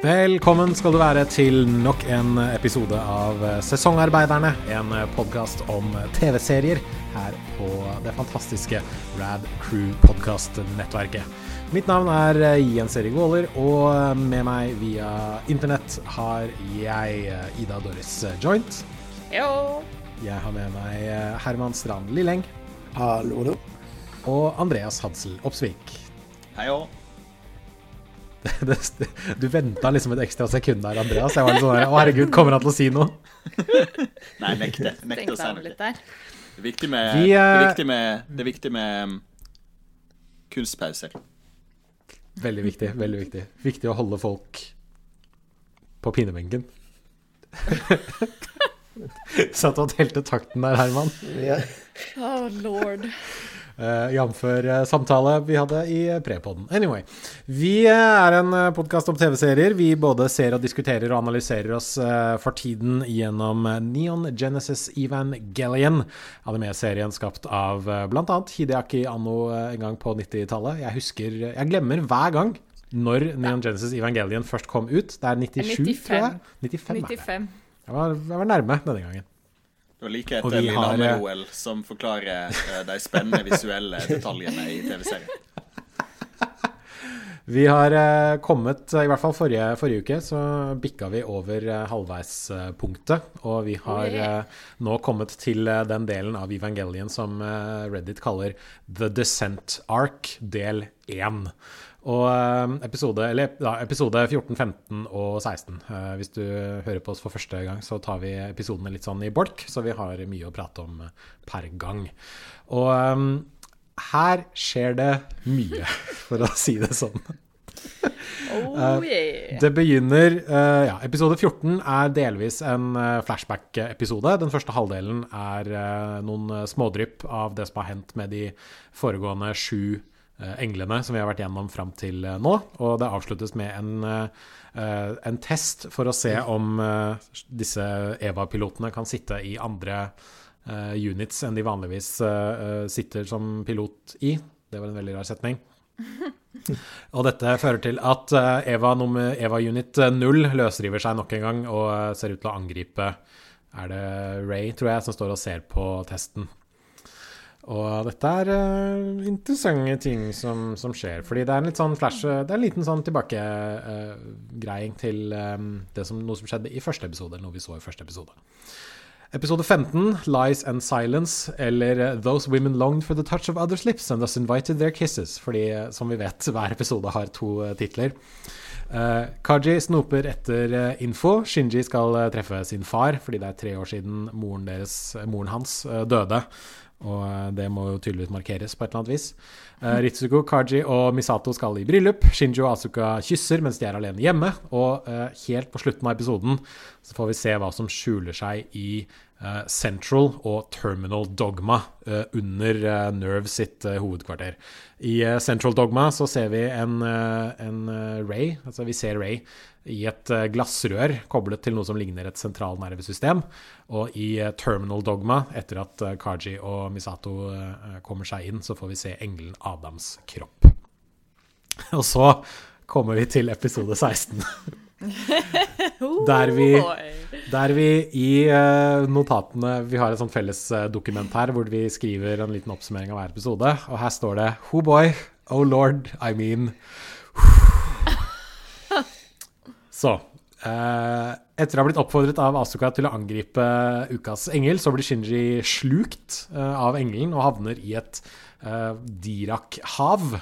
Velkommen skal du være til nok en episode av Sesongarbeiderne. En podkast om TV-serier her på det fantastiske Rad Crew podkast-nettverket. Mitt navn er Jens Erik Waaler, og med meg via internett har jeg Ida Doris Joint. Jo. Jeg har med meg Herman Strand Lilleng. Hallo, hallo. Og Andreas Hadsel Opsvik. Hei òg. du venta liksom et ekstra sekund der, Andreas. Jeg var litt sånn Å, herregud, kommer han til å si noe? Nei, nekte. Nekte å si noe. Det er viktig med, Vi, det er eh, viktig med, det er viktig med um, kunstpauser. Veldig viktig. veldig viktig. Viktig å holde folk på pinebenken. Satt og telte takten der, Herman. Yeah. Oh lord. Uh, Jf. Samtale vi hadde i prepoden. Anyway. Vi uh, er en uh, podkast om TV-serier. Vi både ser og diskuterer og analyserer oss for tiden gjennom Neon Genesis Evangelion, anime-serien skapt av bl.a. Hideaki Anno en gang på 90-tallet. Jeg husker Jeg glemmer hver gang når Neon Genesis Evangelion først kom ut. Det er 97, 95. tror jeg. 95, er det. 95. Jeg var, jeg var nærme denne gangen. Det var like etter eh, Lillehammer-OL, som forklarer eh, de spennende visuelle detaljene i TV-serien. Vi har eh, kommet, i hvert fall forrige, forrige uke, så bikka vi over eh, halvveispunktet. Og vi har eh, nå kommet til eh, den delen av evangelien som eh, Reddit kaller The Descent Arc, del 1. Og eh, episode, eller, ja, episode 14, 15 og 16. Eh, hvis du hører på oss for første gang, så tar vi episodene litt sånn i bolk, så vi har mye å prate om eh, per gang. Og eh, her skjer det mye, for å si det sånn. Oh yeah. Det begynner eh, Ja, episode 14 er delvis en eh, flashback-episode. Den første halvdelen er eh, noen eh, smådrypp av det som har hendt med de foregående sju eh, englene som vi har vært gjennom fram til eh, nå. Og det avsluttes med en, eh, eh, en test for å se om eh, disse EVA-pilotene kan sitte i andre eh, units enn de vanligvis eh, eh, sitter som pilot i. Det var en veldig rar setning. Og dette fører til at eh, Eva, Eva Unit 0 løsriver seg nok en gang og eh, ser ut til å angripe Er det Ray, tror jeg, som står og ser på testen. Og dette er uh, interessante ting som, som skjer. Fordi det er en litt sånn flash Det er en liten sånn tilbakegreiing til um, det som, noe som skjedde i første episode. Eller noe vi så i første episode. Episode 15, 'Lies and Silence', eller 'Those Women Longed for the Touch of Others' Lips and Thus Invited Their Kisses'. Fordi, eh, som vi vet, hver episode har to eh, titler. Uh, Kaji snoper etter uh, info. Shinji skal uh, treffe sin far, fordi det er tre år siden moren, deres, moren hans døde. Og det må jo tydeligvis markeres på et eller annet vis. Eh, Ritsuko, Kaji og Misato skal i bryllup. Shinjo og Asuka kysser mens de er alene hjemme. Og eh, helt på slutten av episoden så får vi se hva som skjuler seg i eh, Central og Terminal Dogma under Nerve sitt hovedkvarter. I eh, Central Dogma så ser vi en, eh, en eh, Ray, altså vi ser Ray i et glassrør koblet til noe som ligner et sentralnervesystem. Og i Terminal Dogma, etter at Kaji og Misato kommer seg inn, så får vi se engelen Adams kropp. Og så kommer vi til episode 16. Der vi. Der vi i eh, notatene Vi har et sånt felles eh, her hvor vi skriver en liten oppsummering av hver episode. Og her står det Oh boy, oh lord, I mean Så eh, Etter å ha blitt oppfordret av Asuka til å angripe ukas engel, så blir Shinji slukt eh, av engelen og havner i et eh, Dirak-hav.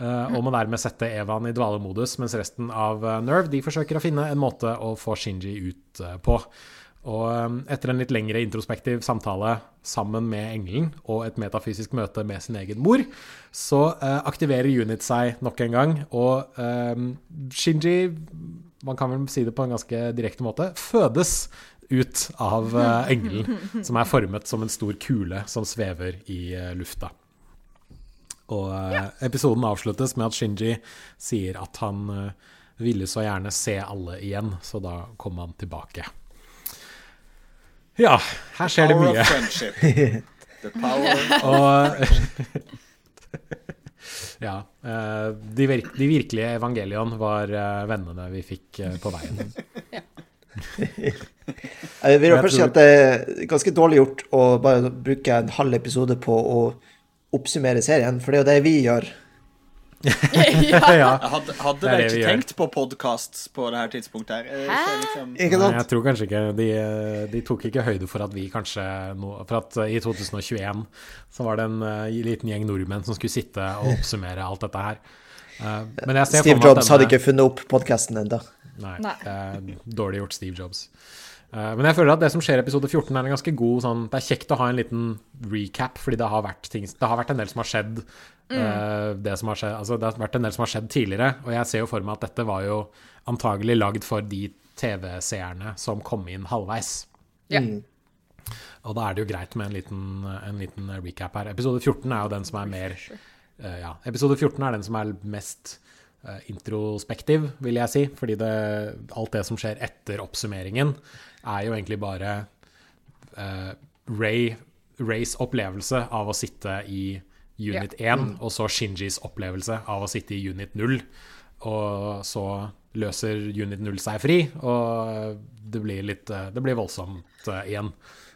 Eh, og må dermed sette Evan i dvalemodus, mens resten av eh, Nerve de forsøker å finne en måte å få Shinji ut eh, på. Og etter en litt lengre introspektiv samtale sammen med engelen og et metafysisk møte med sin egen mor, så aktiverer Unit seg nok en gang, og um, Shinji, man kan vel si det på en ganske direkte måte, fødes ut av engelen, som er formet som en stor kule som svever i lufta. Og ja. episoden avsluttes med at Shinji sier at han eh, ville så gjerne se alle igjen, så da kom han tilbake. Ja, her skjer det mye. The power Ja. eh, de, virk, de virkelige evangelion var eh, vennene vi fikk eh, på veien. Jeg vil Jeg først si at det er ganske dårlig gjort å bare bruke en halv episode på å oppsummere serien, for det er jo det vi gjør. ja. Jeg Hadde, hadde er dere ikke tenkt gjør. på podkast på det her tidspunktet? her? Er ikke Liksom, Nei, jeg tror kanskje ikke de, de tok ikke høyde for at vi kanskje no, For at eh, i 2021 så var det en uh, liten gjeng nordmenn som skulle sitte og oppsummere alt dette her. Uh, men jeg ser Steve Jobs denne... Hadde ikke funnet opp podkasten ennå. Nei, Nei. er dårlig gjort Steve Jobs. Eh, men jeg føler at det som skjer i episode 14, er en ganske god sånn Det er kjekt å ha en liten recap, fordi det har vært, ting, det har vært en del som har skjedd. Mm. det, som har skjedd altså, det har vært en del som har skjedd tidligere, og jeg ser jo for meg at dette var jo antagelig lagd for de TV-seerne som kom inn halvveis. Ja. Og da er det jo greit med en liten, en liten recap her. Episode 14 er jo den som er mer eh, Ja, episode 14 er den som er mest eh, introspektiv, vil jeg si. Fordi det, alt det som skjer etter oppsummeringen, er jo egentlig bare uh, Ray, Rays opplevelse av å sitte i Unit 1, og så Shinjis opplevelse av å sitte i Unit 0. Og så løser Unit 0 seg fri, og det blir litt eh, Det blir voldsomt eh, igjen,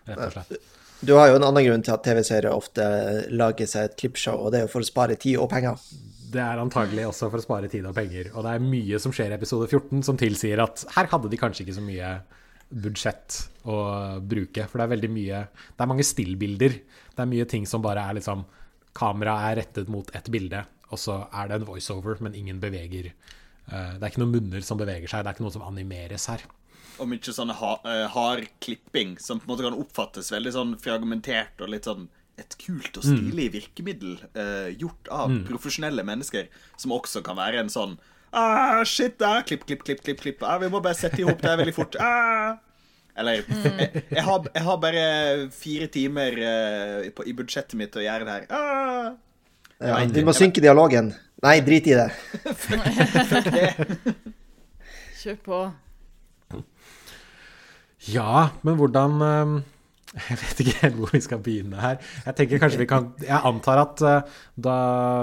rett og slett. Du har jo en annen grunn til at TV-serier ofte lager seg et klippshow, og det er jo for å spare tid og penger. Det er antagelig også for å spare tid og penger. Og det er mye som skjer i episode 14 som tilsier at her hadde de kanskje ikke så mye budsjett å bruke. For det er veldig mye Det er mange stillbilder. Det er mye ting som bare er liksom Kameraet er rettet mot ett bilde, og så er det en voiceover, men ingen beveger eh, Det er ikke noen munner som beveger seg, det er ikke noe som animeres her. og mye sånn eh, hard klipping som på en måte kan oppfattes veldig sånn fragmentert og litt sånn et kult og stilig virkemiddel uh, gjort av profesjonelle mennesker, som også kan være en sånn ah, Shit, ah, klipp, klipp, klipp, klipp, klipp. Ah, vi må bare sette i hop det veldig fort. Ah. Eller jeg, jeg, har, jeg har bare fire timer uh, på, i budsjettet mitt til å gjøre det her. Ah. Ja, vi må synke dialogen. Nei, drit i det. Kjør på. Ja, men hvordan eh, Jeg vet ikke helt hvor vi skal begynne her. Jeg tenker kanskje vi kan Jeg antar at eh, da,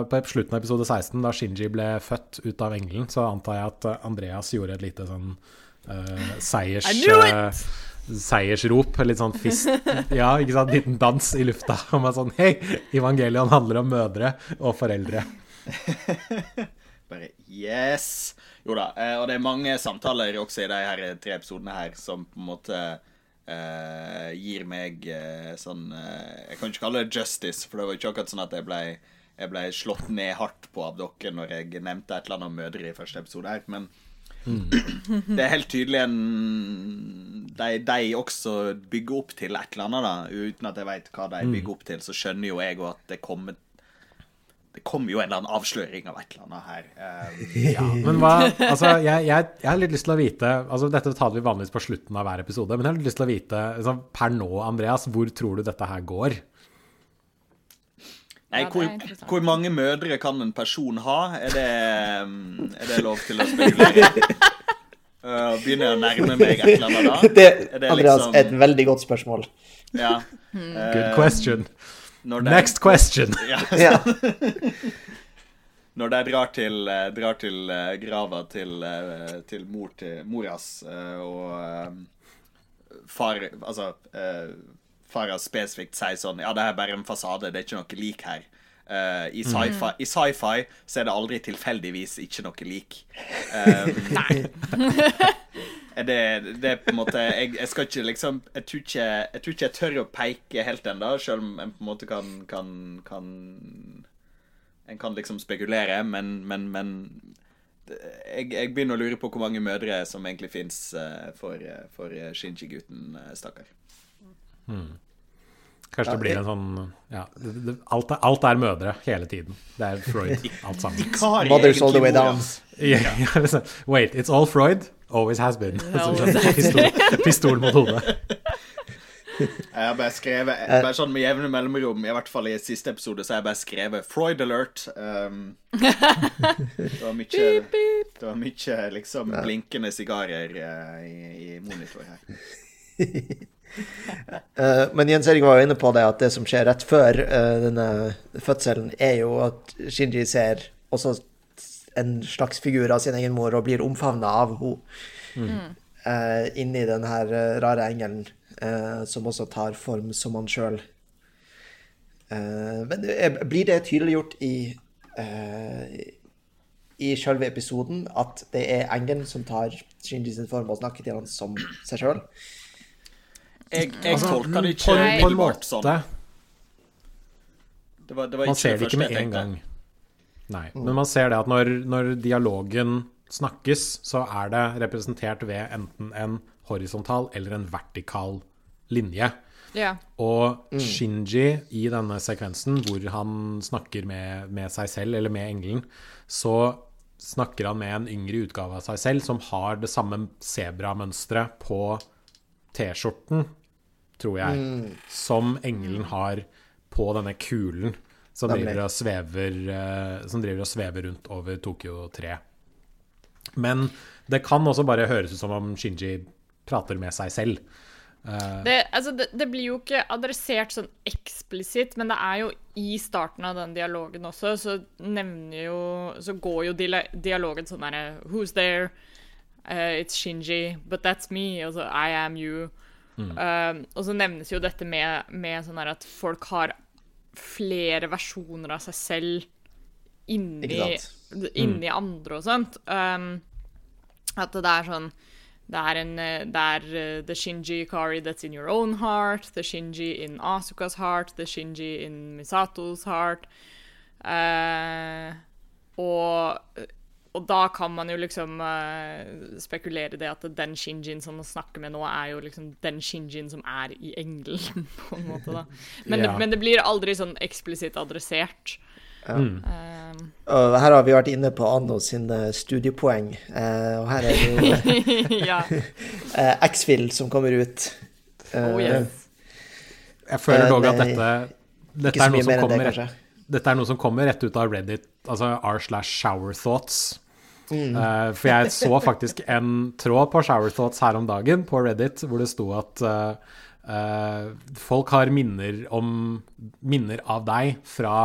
på slutten av episode 16, da Shinji ble født ut av engelen, så antar jeg at eh, Andreas gjorde et lite sånn uh, seiers... Eh, seiersrop, litt sånn fist Ja, ikke sant, liten dans i lufta. Om at sånn Hei, evangelion handler om mødre og foreldre. Bare yes! Jo da, eh, og det er mange samtaler også i de her tre episodene her som på en måte eh, gir meg eh, sånn eh, Jeg kan ikke kalle det justice, for det var ikke akkurat sånn at jeg ble, jeg ble slått ned hardt på av dere når jeg nevnte et eller annet om mødre i første episode her, men det er helt tydelig en de, de også bygger opp til et eller annet, da. Uten at jeg veit hva de bygger opp til, så skjønner jo jeg at det kommer Det kommer jo en eller annen avsløring av et eller annet her. Um, Ja, men hva Altså, jeg, jeg, jeg har litt lyst til å vite Altså, dette tar vi vanligvis på slutten av hver episode, men jeg har litt lyst til å vite altså, per nå, Andreas, hvor tror du dette her går? Nei, Ja, hvor, hvor mange mødre kan en person ha? Er det, um, er det lov til å spekulere? Uh, begynner jeg å nærme meg et eller annet da? Det, Er det Andreas, liksom- et veldig godt spørsmål. Ja. Good question. Når de, Next question. Ja, Ja. når de drar til, eh, drar til eh, grava til, eh, til mor til moras, og far Altså eh, Farah spesifikt sier sånn Ja, det er bare en fasade, det er ikke noe lik her. Eh, I sci-fi i sci-fi så er det aldri tilfeldigvis ikke noe lik. Uh, nei. det, det er på en måte jeg, jeg skal ikke liksom jeg tror ikke, jeg tror ikke jeg tør å peke helt ennå, selv om en på en måte kan, kan, kan En kan liksom spekulere, men, men, men jeg, jeg begynner å lure på hvor mange mødre som egentlig fins for, eh, for Shinji-gutten, eh, stakkar. Kanskje det blir en sånn Ja, det, det, alt, er, alt er mødre hele tiden. Det er Freud, alt sammen. Mothers all the way down. Yeah, liksom, Wait, it's all Freud? Always has been. Så pistol, pistol mot hodet. Jeg har bare skrevet bare sånn med jevne mellomrom, i hvert fall i siste episode, så har jeg bare skrevet 'Freud alert'. Um, det var mye. Det var mye liksom blinkende sigarer uh, i, i monitor her. Eh, men Jens Erik var jo inne på det, at det som skjer rett før eh, denne fødselen, er jo at Shinji ser også en slags figur av sin egen mor og blir omfavna av henne Mm. inni den her eh, rare engelen, eh, som også tar form som han sjøl. men eh, blir det tydeliggjort i eh, i selve episoden at det er engelen som tar Shinji sin form og snakker til han som seg sjøl? Jeg, jeg Altså, tolker det ikke på en måte sånn. Det var, det var Man ser det ikke med en gang. Nei. Men man ser det at når, når dialogen snakkes, så er det representert ved enten en horisontal eller en vertikal linje. Ja. Og Shinji i denne sekvensen hvor han snakker med, med seg selv, eller med engelen, så snakker han med en yngre utgave av seg selv som har det samme sebramønsteret på T-skjorten, tror jeg, som engelen har på denne kulen som driver, og svever, eh, som driver og svever rundt over Tokyo 3. Men det kan også bare høres ut som om Shinji prater med seg selv. Det, altså, det, det blir jo ikke adressert sånn eksplisitt, men det er jo i starten av den dialogen også, så nevner jo Så går jo dialogen sånn derre Who's there? Uh, it's Shinji, but that's me. Altså I am you. Um, og så nevnes jo dette med, med sånn at folk har flere versjoner av seg selv inni, inni andre og sånt. Um, at det er sånn Det er en Det er uh, the Shinji Kari that's in your own heart, the Shinji in Asukas heart, the Shinji in Misato's heart. Uh, og, og da kan man jo liksom uh, spekulere i det at den Shinjin som man snakker med nå, er jo liksom den Shinjin som er i engelen, på en måte, da. Men, Ja. det, men det blir aldri sånn eksplisitt adressert. Mm. Eh, Og her har vi vært inne på Anno sine studiepoeng, uh, og her er det jo ja. eh, X-Fill som kommer ut. Oh yes. Jeg føler dog at dette, dette, er noe som mer det, kommer, dette er noe som kommer rett ut av Reddit, altså r slash shower thoughts. Mm. Eh, for jeg så faktisk en tråd på shower thoughts her om dagen på Reddit hvor det sto at uh, uh, folk har minner om minner av deg fra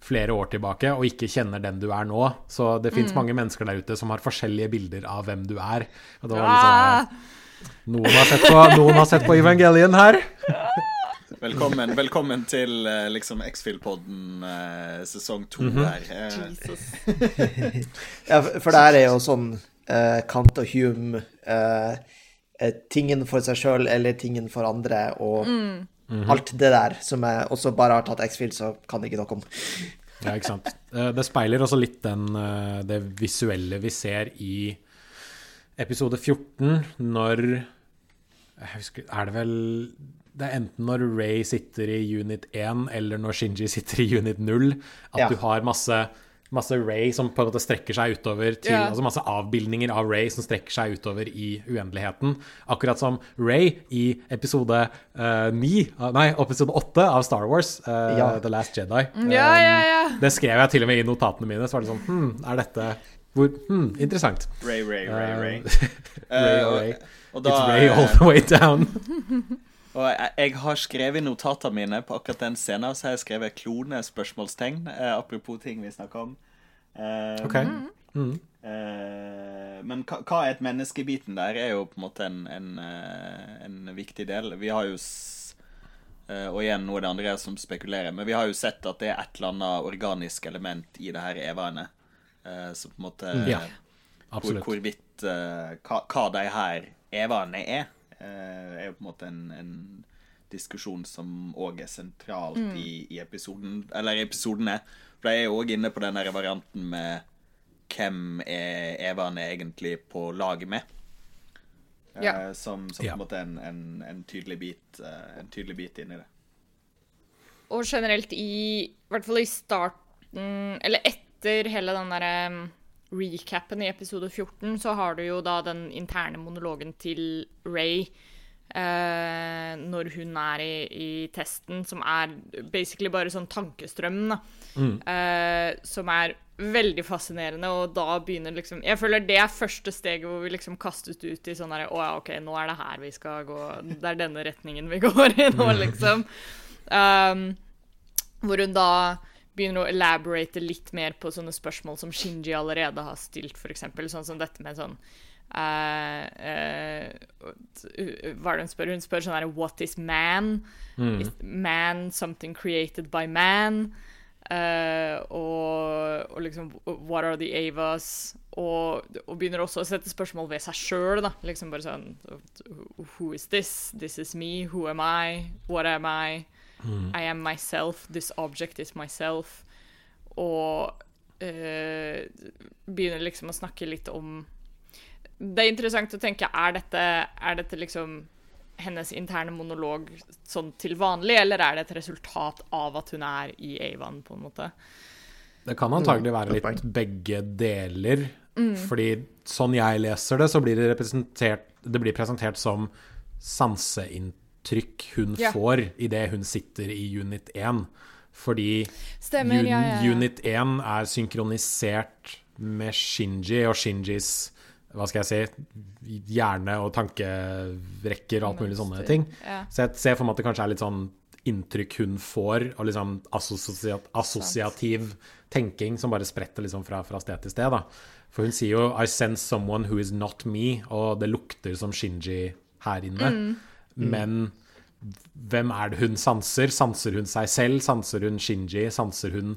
flere år tilbake og ikke kjenner den du er nå. Så det fins mange mennesker der ute som har forskjellige bilder av hvem du er. Og det var liksom, Ah! eh, noen, har sett på, noen har sett på Evangelion her. Velkommen, velkommen til eh, liksom X-Fill-podden eh, sesong to Mhm. her. Eh, Jesus. Ja, for- der er jo sånn uh, Kant og Hume eh, eh, Tingen for seg sjøl eller tingen for andre, og alt det der som jeg også bare har tatt X-Fill, så kan ikke noe om. Ja, ikke sant. Det speiler også litt den, det visuelle vi ser i episode 14, når jeg husker, Er det vel Det er enten når Ray sitter i unit 1, eller når Shinji sitter i unit 0, at Ja. du har masse Masse Ray som på en måte strekker seg utover til Ja. Altså masse avbildninger av Ray som strekker seg utover i uendeligheten. Akkurat som Ray i episode uh, 9 ah, Nei, episode 8 av Star Wars, uh, Ja. The Last Jedi. Ja, ja, ja. Det skrev jeg til og med i notatene mine. Så var det sånn Hm, er dette hvor, hmm, Interessant. Ray, Ray, Ray, Ray. Uh, Ray Eh, og og- Ray. Da, It's Ray all eh, the way down. Og jeg, jeg har skrevet i notatene mine på akkurat den scenen, så har jeg skrevet klone-spørsmålstegn, eh, apropos ting vi snakker om. Eh, OK. Mm. eh, men hva, hva er et menneskebiten der, er jo på en måte en, en, eh, en viktig del. Vi har jo s- eh, Og igjen, nå er det andre som spekulerer, men vi har jo sett at det er et eller annet organisk element i det her evaene. Uh, så på en måte Ja, hvor, Absolutt. hvorvidt eh, hva, hva de her evaene er, eh, er jo på en måte en, en diskusjon som òg er sentralt i, i episoden, eller i episodene. For de er jo òg inne på den der varianten med hvem er evaene egentlig på lag med. Eh, Ja. Som, som Ja. på en måte er en, en, en tydelig bit eh, En tydelig bit inni det. Og generelt i, i hvert fall i starten, eller etter hele den derre um, recapen i episode 14, så har du jo da den interne monologen til Ray eh, når hun er i, i testen, som er basically bare sånn tankestrøm, da. Eh, som er veldig fascinerende, og da begynner liksom Jeg føler det er første steget hvor vi liksom kastes ut i sånn herre Å ja, OK, nå er det her vi skal gå Det er denne retningen vi går i nå, liksom. Um, hvor hun da begynner å elaborate litt mer på sånne spørsmål som Shinji allerede har stilt, f.eks. Sånn som dette med sånn uh, uh, Hva er det hun spør? Hun spør sånn her What is man? Is man something created by man? Uh, og, og liksom What are the Avas? Og, og begynner også å sette spørsmål ved seg sjøl. Liksom bare sånn Who is this? This is me. Who am I? What am I? I am myself. This object is myself. Og uh, begynner liksom å snakke litt om Det er interessant å tenke Er dette, er dette liksom hennes interne monolog sånn til vanlig, eller er det et resultat av at hun er i Avon, på en måte? Det kan antagelig være litt begge deler. Fordi sånn jeg leser det, så blir det representert Det blir presentert som sanseinntrykk hun Ja. får idet hun sitter i Unit 1. Fordi Stemmer, un ja, ja. Unit 1 er synkronisert med Shinji og Shinjis hva skal jeg si hjerne og tankerekker og alt mulig sånne ting. Så jeg ser for meg at det kanskje er litt sånn inntrykk hun får, og liksom assosiat, assosiativ tenking som bare spretter liksom fra, fra sted til sted. da. For hun sier jo 'I sense someone who is not me', og det lukter som Shinji her inne. Men hvem er det hun sanser? Sanser hun seg selv? Sanser hun Shinji? Sanser hun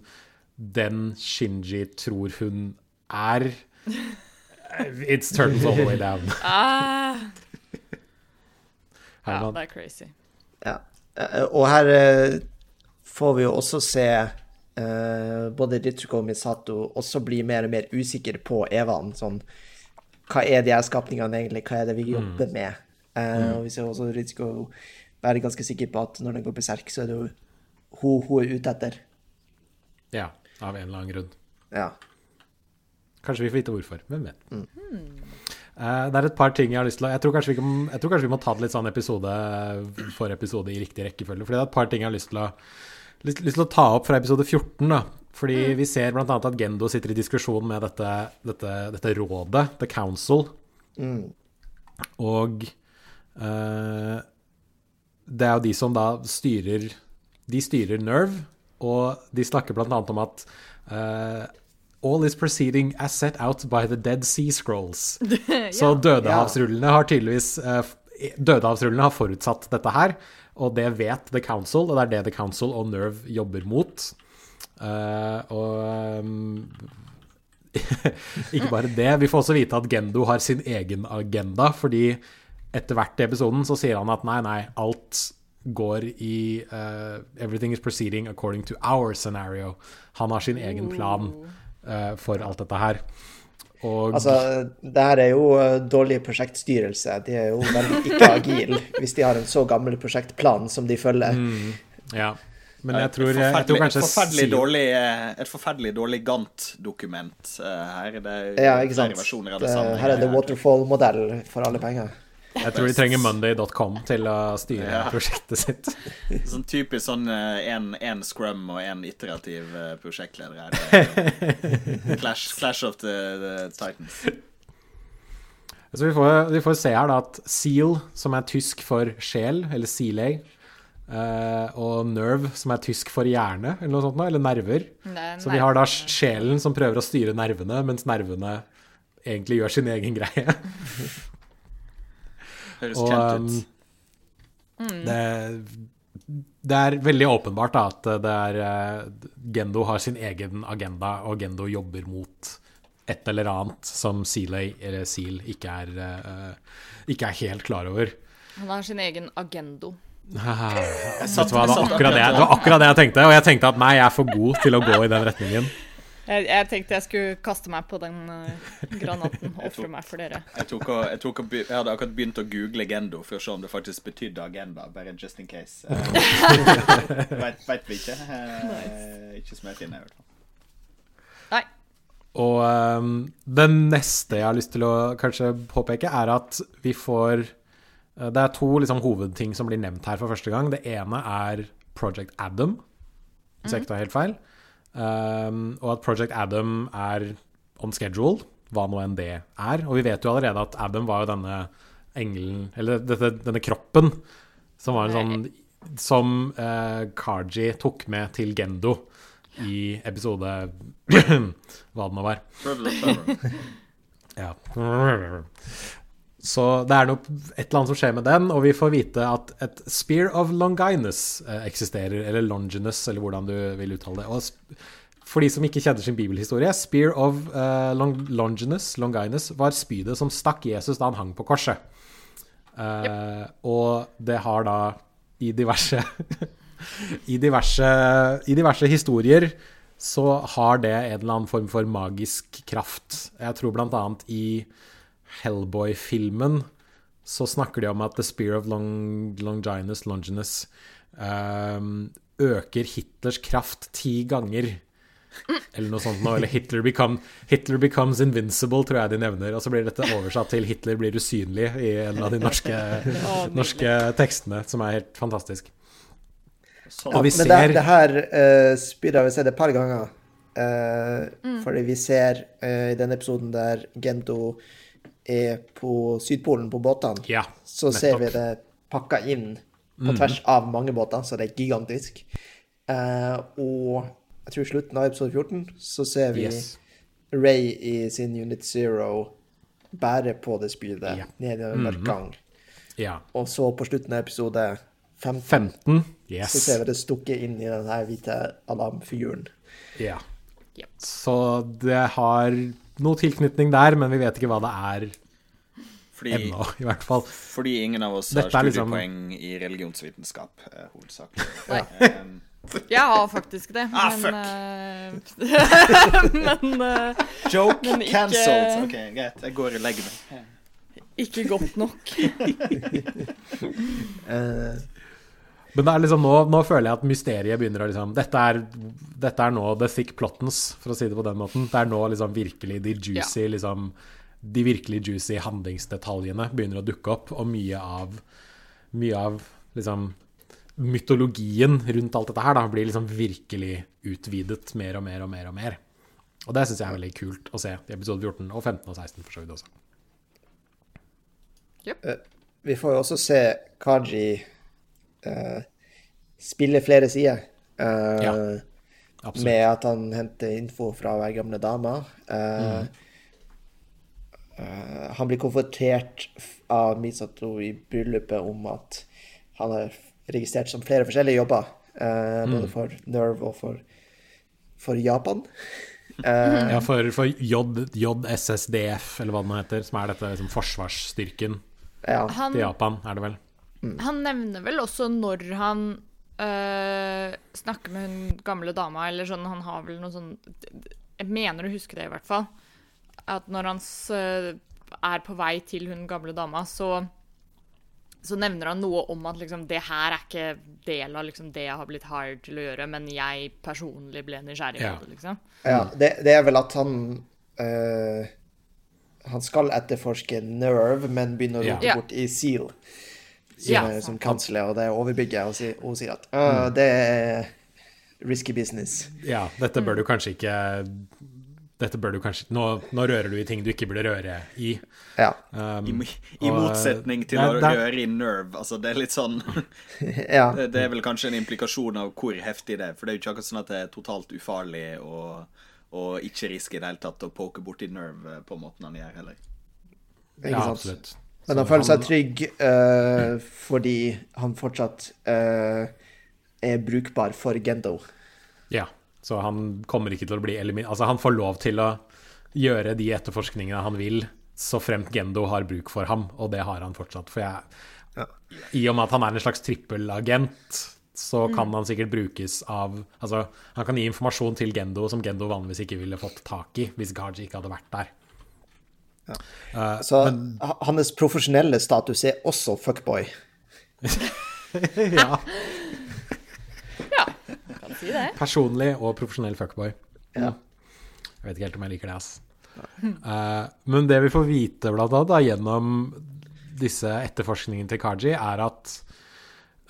den Shinji tror hun er? It's turtles all the way down. Ah, ja, det er crazy. Ja. Eh, Og her eh, får vi jo også se uh, både Ritsuko og Misato også bli mer og mer usikre på Evan. Sånn Hva er de her skapningene egentlig? Hva er det vi jobber med? Eh, Og vi ser også Ritsko være ganske sikker på at når den går berserk, så er det jo hun hun er ute etter. Ja, av en eller annen grunn. Ja. Kanskje vi får vite hvorfor. Hvem vet. Eh, det er et par ting jeg har lyst til å jeg tror, vi jeg tror kanskje vi må ta det litt sånn episode for episode i riktig rekkefølge. Fordi det er et par ting jeg har lyst til å, lyst, lyst til å ta opp fra episode 14. da. Fordi vi ser bl.a. at Gendo sitter i diskusjon med dette, dette, dette rådet, The Council. Og eh, det er jo de som da styrer De styrer Nerve, og de snakker bl.a. om at eh, All is proceeding as set out by the Dead Sea Scrolls. Så Dødehavsrullene har tydeligvis eh, Dødehavsrullene har forutsatt dette her, og det vet The Council, og det er det The Council og Nerve jobber mot. Eh, og um, ikke bare det, vi får også vite at Gendo har sin egen agenda, fordi etter hvert i episoden så sier han at nei, nei, alt går i uh, Everything is proceeding according to our scenario. Han har sin egen plan uh, for alt dette her. Og Altså, det her er jo eh, dårlig prosjektstyrelse. De er jo veldig ikke agile hvis de har en så gammel prosjektplan som de følger. ja. Men jeg tror, et jeg tror forferdelig, kanskje forferdelig dårlig, et forferdelig dårlig Gant-dokument her. Det er Ja, ikke sant. flere versjoner av Det, det samme. her er det waterfall-modell for alle penger. Jeg tror de trenger monday.com til å styre Ja. prosjektet sitt. Sånn typisk sånn én scrum og én iterativ eh, prosjektleder her. Er Clash, Clash of the, the Titans. Så vi får, vi får se her da at Seal, som er tysk for sjel, eller Sealay, Uh, og Nerve, som er tysk for hjerne, eller noe sånt, da, eller nerver. Er Så vi har da sjelen som prøver å styre nervene, mens nervene egentlig gjør sin egen greie. Høres Og kjent um, ut. det, det er veldig åpenbart da, at det er eh, Gendo har sin egen agenda, og Gendo jobber mot et eller annet som Sealay, eller Seal, ikke er, eh, ikke er helt klar over. Han har sin egen agendo. Vet du hva, det, var akkurat det, det var akkurat det jeg tenkte, og jeg tenkte at nei, jeg er for god til å gå i den retningen. Jeg, jeg tenkte jeg skulle kaste meg på den uh, granaten og ofre meg for dere. Jeg, tok jeg, tok jeg hadde akkurat begynt å google Gendo for å se om det faktisk betydde agenda, bare just in case. Uh, vet, vet vi ikke. Eh, Ikke som jeg finner, i hvert fall. Nei. Og um, det neste jeg har lyst til å kanskje påpeke, er at vi får uh, Det er to liksom, hovedting som blir nevnt her for første gang. Det ene er Project Adam, hvis jeg ikke tar helt feil. Um, og at Project Adam er on schedule, hva nå enn det er. Og vi vet jo allerede at Adam var jo denne engelen, eller dette, denne kroppen, som var en sånn Som uh, Kaji tok med til Gendo i episode Hva det nå var. Ja. Så det er nok et eller annet som skjer med den, og vi får vite at et Spear of Longinus eh, eksisterer, eller Longinus, eller hvordan du vil uttale det. Og for de som ikke kjenner sin bibelhistorie, Spear of eh, Long Longinus, Longinus var spydet som stakk Jesus da han hang på korset. Yep. Og det har da i diverse I diverse, I diverse historier så har det en eller annen form for magisk kraft. Jeg tror blant annet i Hellboy-filmen så snakker de om at The Spear of Long, Longinus, Longinus um, øker Hitlers kraft ti ganger. Eller noe sånt noe. Eller Hitler, become, Hitler becomes invincible, tror jeg de nevner. Og så blir dette oversatt til Hitler blir usynlig i en av de norske, norske tekstene, som er helt fantastisk. Sånn. Og vi Men det, ser det her uh, spydet har vi sett et par ganger. Eh, Fordi vi ser uh, i den episoden der Gento er på Sydpolen på båtene, Ja, så ser vi. Mhm. det pakka inn på tvers av mange båter, så det er gigantisk. Uh, og jeg tror slutten av episode 14 så ser vi Yes. Ray i sin Unit Zero bære på det spydet Ja. ned i en mørk gang. Ja. Og så på slutten av episode 15 15. så ser vi det stukket inn i den her hvite alarmfiguren. Ja. Yep. Så det har noe tilknytning der, men vi vet ikke hva det er Fordi, ennå, i hvert fall. fordi ingen av oss har Dette er liksom- studiepoeng i religionsvitenskap, eh, hovedsakelig. Nei. Um, Jeg har faktisk det, Ah, men uh, Men uh, joke Men ikke- cancelled. OK, greit. Jeg går og legger meg. ikke godt nok. Eh, Men det er liksom nå, nå føler jeg at mysteriet begynner å liksom dette er, dette er nå the thick plottens, for å si det på den måten. Det er nå liksom virkelig de juicy, liksom De virkelig juicy handlingsdetaljene begynner å dukke opp, og mye av Mye av liksom mytologien rundt alt dette her da blir liksom virkelig utvidet mer og mer og mer og mer. Og det syns jeg er veldig kult å se i episode 14 og 15 og 16 for så vidt også. vi får jo også se Kaji eh, spille flere sider. eh, Ja, Absolutt. med at han henter info fra hver gamle dame. Mm. eh, han blir konfrontert av Misato i bryllupet om at han er registrert som flere forskjellige jobber. eh, Både for Nerve og for, for Japan. Uh, Ja, for, for J, JSSDF, eller hva den heter, som er dette liksom, forsvarsstyrken ja. Han, til Japan, er det vel? Han nevner vel også når han øh, snakker med hun gamle dama, eller sånn Han har vel noe sånn Jeg mener å huske det, i hvert fall. At når han øh, er på vei til hun gamle dama, så så nevner han noe om at liksom, det her er ikke del av liksom, det jeg har blitt hired til å gjøre, men jeg personlig ble nysgjerrig Ja. på det. liksom. Ja, det, det er vel at han øh, Han skal etterforske Nerve, men begynner å Ja. rote Ja. bort i Seal, Ja. som kansler, og det overbygger, og, sier- og sier at «Øh, det er risky business. Ja, dette bør du kanskje ikke dette bør du kanskje, nå, nå rører du i ting du ikke burde røre i. Ja. Um, I, I og, motsetning til det- å det- røre i nerve. Altså, det er litt sånn ja. det, det er vel kanskje en implikasjon av hvor heftig det er. For det er jo ikke akkurat sånn at det er totalt ufarlig og, og ikke riske i det hele tatt å poke borti nerve på måten han gjør, heller. Ja, absolutt. Men han føler seg trygg uh, fordi han fortsatt uh, er brukbar for Gendo. Ja, så han kommer ikke til å bli eliminert Altså, han får lov til å gjøre de etterforskningene han vil, så fremt Gendo har bruk for ham, og det har han fortsatt. For jeg I og med at han er en slags trippelagent, så kan han sikkert brukes av Altså, han kan gi informasjon til Gendo som Gendo vanligvis ikke ville fått tak i hvis Gaji ikke hadde vært der. Eh, Så men... hans profesjonelle status er også fuckboy. ja, Ja, kan si det. personlig og profesjonell fuckboy. Ja. Jeg vet ikke helt om jeg liker det, ass. Uh, men det vi får vite blant annet da, gjennom disse etterforskningene til Kaji, er at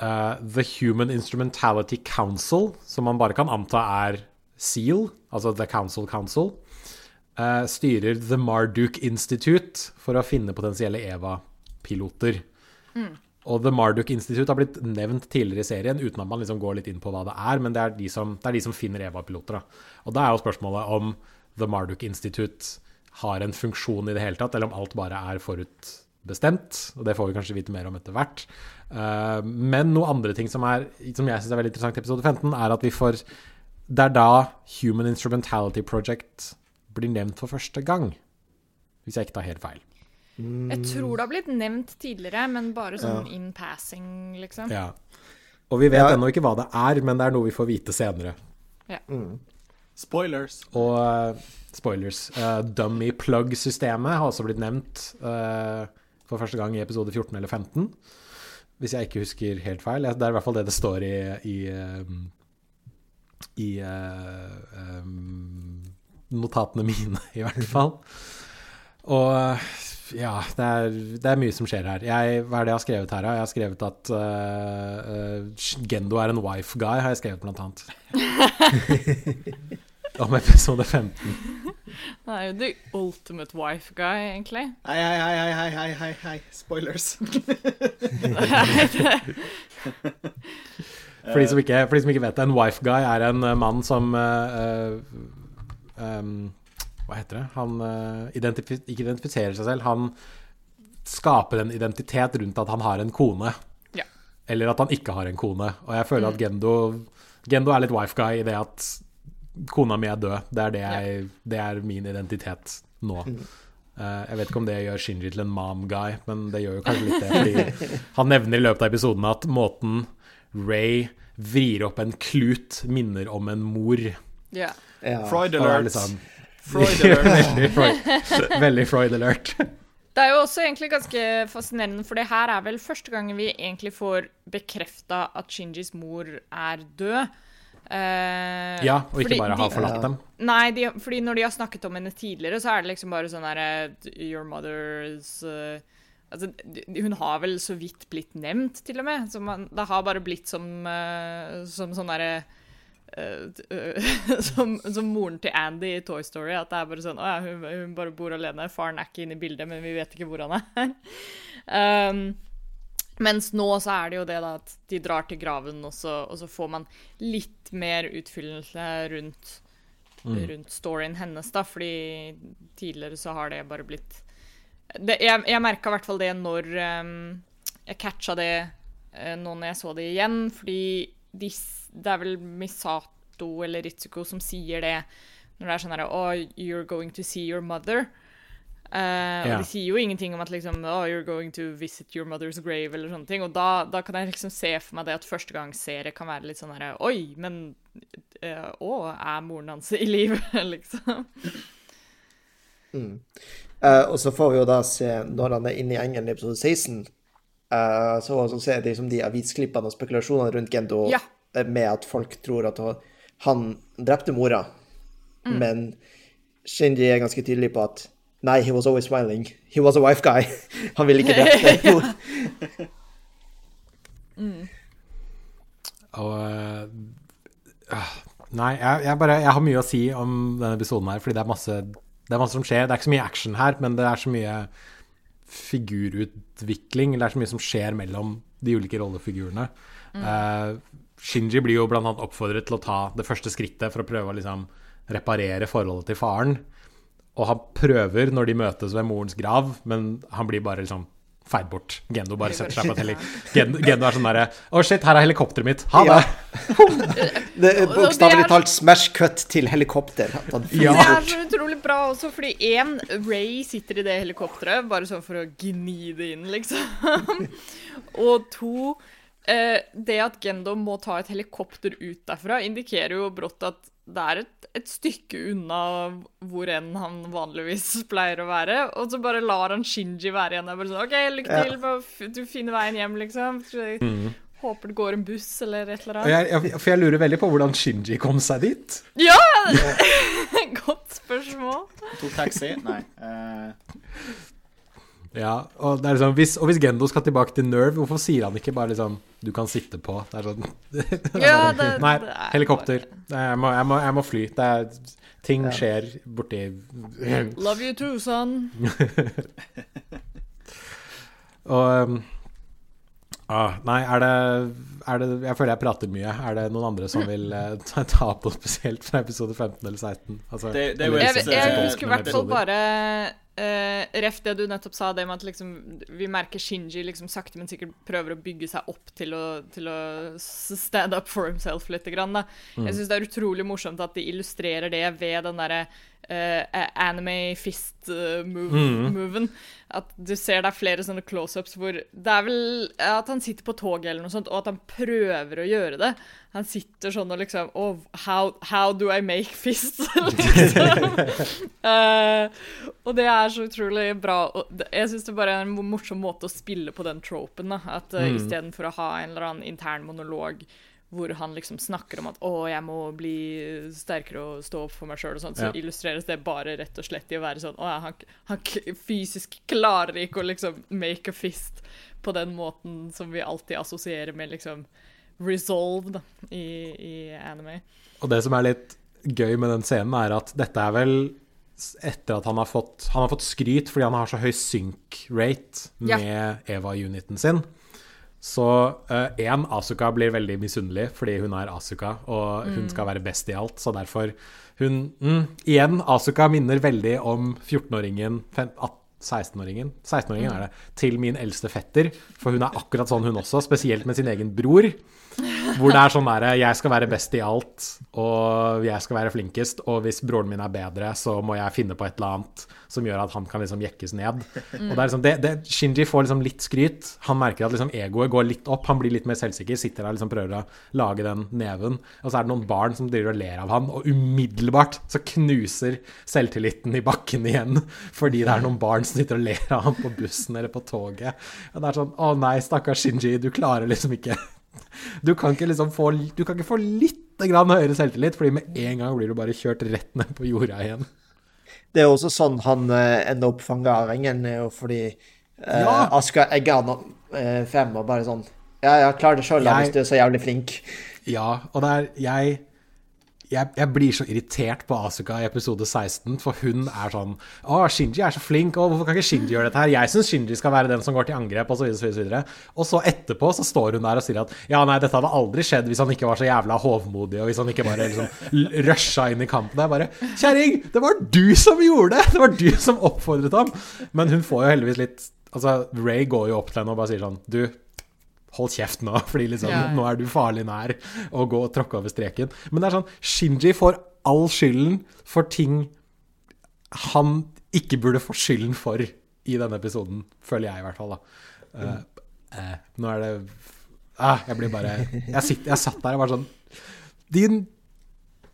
uh, The Human Instrumentality Council, som man bare kan anta er SEAL, altså The Council Council, eh, styrer The Marduk Institute for å finne potensielle EVA-piloter. Og The Marduk Institute har blitt nevnt tidligere i serien, uten at man liksom går litt inn på hva det er, men det er de som, det er de som finner EVA-piloter. Og da er jo spørsmålet om The Marduk Institute har en funksjon i det hele tatt, eller om alt bare er forutbestemt. Og det får vi kanskje vite mer om etter hvert. Eh, men noe andre ting som, er, som jeg syns er veldig interessant i episode 15, er at vi får Det er da Human Instrumentality Project blir nevnt for første gang. Hvis jeg ikke tar helt feil. Jeg tror det har blitt nevnt tidligere, men bare sånn in passing, liksom. Ja. Og vi vet Ja. ennå ikke hva det er, men det er noe vi får vite senere. Ja. Spoilers. Og uh, spoilers. Uh, dummy plug-systemet har også blitt nevnt uh, for første gang i episode 14 eller 15. Hvis jeg ikke husker helt feil. Det er i hvert fall det det står i i, eh, i uh, um, notatene mine, i hvert fall. Og ja, det er, det er mye som skjer her. Jeg, hva er det jeg har skrevet her? da? Jeg har skrevet at uh, uh, Gendo er en wife guy, har jeg skrevet blant annet. Om episode 15. Han er jo the ultimate wife guy, egentlig. Hei, hei, hei, hei, hei, hei, hei. Spoilers. For de, som ikke, for de som ikke vet det, en wife guy er en eh, mann som uh, um, Hva heter det? Han uh, identif ikke identifiserer seg selv. Han skaper en identitet rundt at han har en kone. Ja. Eller at han ikke har en kone. Og jeg føler at Gendo, Gendo er litt wife guy i det at kona mi er død. Det er, det jeg, det er min identitet nå. Uh, jeg vet ikke om det gjør Shinji til en mom guy, men det gjør jo kanskje litt det. Fordi han nevner i løpet av episoden at måten Ray vrir opp en klut, minner om en mor. Ja. Ja. Freud er alert. liksom- Freud alert. veldig, Freud, veldig Freud alert. Det er jo også egentlig ganske fascinerende, for det her er vel første gangen vi egentlig får bekrefta at Shinjis mor er død. Eh, Ja, og ikke bare har de- forlatt dem. Nei, de, fordi når de har snakket om henne tidligere, så er det liksom bare sånn herre Your mother's uh, Altså, hun har vel så vidt blitt nevnt, til og med. Så man, det har bare blitt som, uh, som sånn derre uh, som, som moren til Andy i Toy Story. At det er bare sånn Å ja, hun, hun bare bor alene. Faren er ikke inne i bildet, men vi vet ikke hvor han er. um, mens nå så er det jo det da at de drar til graven, og så, og så får man litt mer utfyllelse rundt rundt storyen hennes, da, fordi tidligere så har det bare blitt det, Jeg, jeg merka i hvert fall det når um, Jeg catcha det uh, nå når jeg så det igjen, fordi de, det er vel Misato eller Ritsuko som sier det når det er sånn herre Oh, you're going to see your mother. Uh, yeah. Og de sier jo ingenting om at liksom Oh, you're going to visit your mother's grave, eller sånne ting. Og da, da kan jeg liksom se for meg det at førstegangsserie kan være litt sånn herre Oi, men uh, Å, er moren hans i live? liksom. Eh, og så får vi jo da se, når han er inne i engelen i episode 16, eh, så, så ser de, liksom, de avisklippene og spekulasjonene rundt Gendo Ja. eh, med at folk tror at han- drepte mora, Mm. men Shinji er ganske tydelig på at Nei, he was always smiling. He was a wife guy. Han ville ikke drepe mor. Og øh, øh, Nei, jeg, jeg bare Jeg har mye å si om denne episoden her, fordi det er masse Det er masse som skjer. Det er ikke så mye action her, men det er så mye figurutvikling. Det er så mye som skjer mellom de ulike rollefigurene. Eh, Shinji blir jo annet oppfordret til å ta det første skrittet for å prøve å liksom reparere forholdet til faren. Og han prøver når de møtes ved morens grav, men han blir bare liksom feid bort. Gendo bare setter seg på en heli... Gendo, Gendo er sånn derre Å, shit, her er helikopteret mitt. Ha det! Ja. Det er bokstavelig talt smash cut til helikopter. Ja. Det er så utrolig bra også, fordi én, Ray sitter i det helikopteret, bare sånn for å gni det inn, liksom. Og to, eh, det at Gendo må ta et helikopter ut derfra, indikerer jo brått at det er et, et stykke unna hvor enn han vanligvis pleier å være. Og så bare lar han Shinji være igjen Jeg Bare sånn OK, lykke til, med å f- du finner veien hjem, liksom. Så, Håper det går en buss eller et eller annet. jeg, jeg, for jeg lurer veldig på hvordan Shinji kom seg dit. Ja! Godt spørsmål. Tok taxi? Nei. eh, Ja, og, det er liksom, hvis, og hvis Gendo skal tilbake til Nerve, hvorfor sier han ikke bare liksom Du kan sitte på. Det er sånn Ja, det, Nei, det er helikopter. Jeg må, jeg, må, jeg må fly. Det er, ting skjer borti Love you too, son. Og um, ah, Nei, er det, er det Jeg føler jeg prater mye. Er det noen andre som vil uh, ta, ta opp noe spesielt fra episode 15 eller 16? Altså, Det- det er eller Jeg, jeg, jeg husker i hvert fall bare uh, Ref det du nettopp sa, det med at liksom, vi merker Shinji liksom sakte, men sikkert prøver å bygge seg opp til å, til å stand up for himself litt. Grann. Mm. Jeg syns det er utrolig morsomt at de illustrerer det ved den derre eh, anime fist-moven. At du ser det er flere sånne close-ups hvor Det er vel at han sitter på toget eller noe sånt, og at han prøver å gjøre det. Han sitter sånn og liksom Oh, how, how do I make fist? liksom. uh, og det er så utrolig bra. Jeg syns det bare er en morsom måte å spille på den tropen. Da. At uh, Mm. istedenfor å ha en eller annen intern monolog hvor han liksom snakker om at 'å, jeg må bli sterkere og stå opp for meg sjøl', så Ja. illustreres det bare rett og slett i å være sånn 'Å ja, han, han fysisk klarer ikke å liksom make a fist' på den måten som vi alltid assosierer med liksom resolve i, i anime. Og det som er litt gøy med den scenen, er at dette er vel etter at han har fått, han har fått skryt fordi han har så høy sync rate Ja. med Eva-uniten sin. Så én, Asuka blir veldig misunnelig fordi hun er Asuka, og hun skal være best i alt. Så derfor hun mm, Igjen, Asuka minner veldig om 14-åringen 16-åringen 16-åringen er det, til min eldste fetter. For hun er akkurat sånn, hun også. Spesielt med sin egen bror. Hvor det er sånn derre Jeg skal være best i alt, og jeg skal være flinkest. Og hvis broren min er bedre, så må jeg finne på et eller annet som gjør at han kan liksom jekkes ned. Og det er liksom det, det, Shinji får liksom litt skryt. Han merker at liksom egoet går litt opp. Han blir litt mer selvsikker. Sitter der og liksom prøver å lage den neven. Og så er det noen barn som driver og ler av han, og umiddelbart så knuser selvtilliten i bakken igjen. Fordi det er noen barn som sitter og ler av han på bussen eller på toget. Og det er sånn Å nei, stakkars Shinji, du klarer liksom ikke du kan ikke liksom få, du kan ikke få litt grann høyere selvtillit, fordi med en gang blir du bare kjørt rett ned på jorda igjen. Det er også sånn han eh, ender opp fanga av fordi eh, Ja. Asker egger han eh, frem og bare sånn Ja, ja, klar det sjøl, hvis du er så jævlig flink. Ja, og det er jeg, jeg Jeg blir så irritert på Asuka i episode 16, for hun er sånn Å, Shinji er så flink, og hvorfor kan ikke Shinji gjøre dette her? Jeg syns Shinji skal være den som går til angrep, osv., osv. Og så etterpå så står hun der og sier at ja, nei, dette hadde aldri skjedd hvis han ikke var så jævla hovmodig, og hvis han ikke bare liksom rusha inn i kampen. Er bare Kjerring, det var du som gjorde det! Det var du som oppfordret ham! Men hun får jo heldigvis litt Altså, Ray går jo opp til henne og bare sier sånn Du, hold kjeft nå, fordi liksom, Ja, ja. nå er du farlig nær å gå og tråkke over streken. Men det er sånn, Shinji får all skylden for ting han ikke burde få skylden for i denne episoden, føler jeg i hvert fall. da. Uh, uh, nå er det uh, Jeg blir bare jeg, sitter, jeg satt der og var sånn Din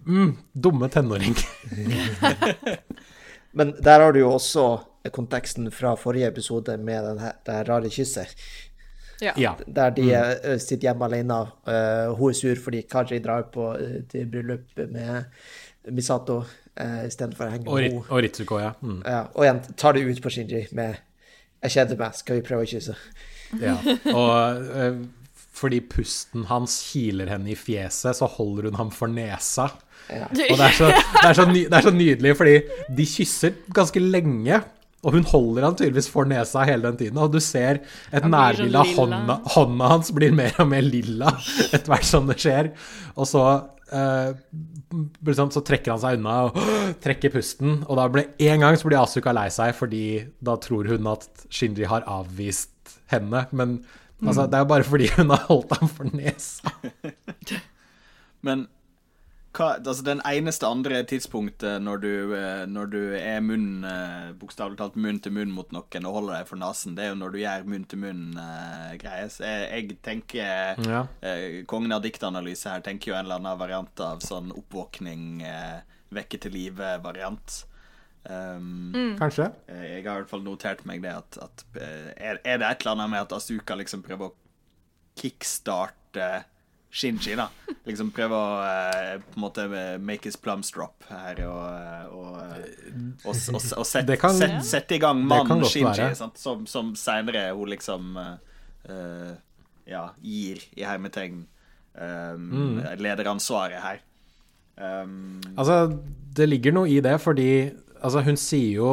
mm, dumme tenåring. Men der har du jo også konteksten fra forrige episode med den her, det her rare kysset. Ja. ja. Der de mm. sitter hjemme alene. Uh, hun er sur fordi Kaji drar på uh, til bryllup med Misato uh, istedenfor å henge med henne. og Ritsuko, ja. Mm. Ja, og igjen tar det ut på Shinji med 'Jeg kjeder meg, skal vi prøve å kysse?' Ja, og uh, fordi pusten hans kiler henne i fjeset, så holder hun ham for nesa. Ja. Og det er, så, det, er så ny, det er så nydelig, fordi de kysser ganske lenge. Og hun holder han tydeligvis for nesa hele den tiden. Og du ser et nærbilde av sånn hånda, hånda hans blir mer og mer lilla etter hvert som det skjer. Og så eh, liksom, så trekker han seg unna og trekker pusten. Og da ble en gang så blir Asuka lei seg, fordi da tror hun at Shinji har avvist henne. Men altså, det er jo bare fordi hun har holdt ham for nesa. Men hva, altså den eneste andre tidspunktet når du, eh, når du er munn eh, Bokstavelig talt munn til munn mot noen og holder deg for nesen, det er jo når du gjør munn til munn-greier. Uh, jeg, jeg tenker Ja. uh, Kongen av diktanalyse her tenker jo en eller annen variant av sånn oppvåkning, uh, vekke til live-variant. Um, Kanskje. Eh, Jeg har i hvert fall notert meg det at, at eh, er, er det et eller annet med at Asuka liksom prøver å kickstarte Shinji, da. Liksom prøve å uh, på en måte make his plums drop her og, eh, og, eh, og, og, og sette set, set i gang mannen Shinji, som, som seinere hun liksom eh, ja, gir i hermetegn um, Mm. lederansvaret her. Um, Altså, det ligger noe i det, fordi altså, hun sier jo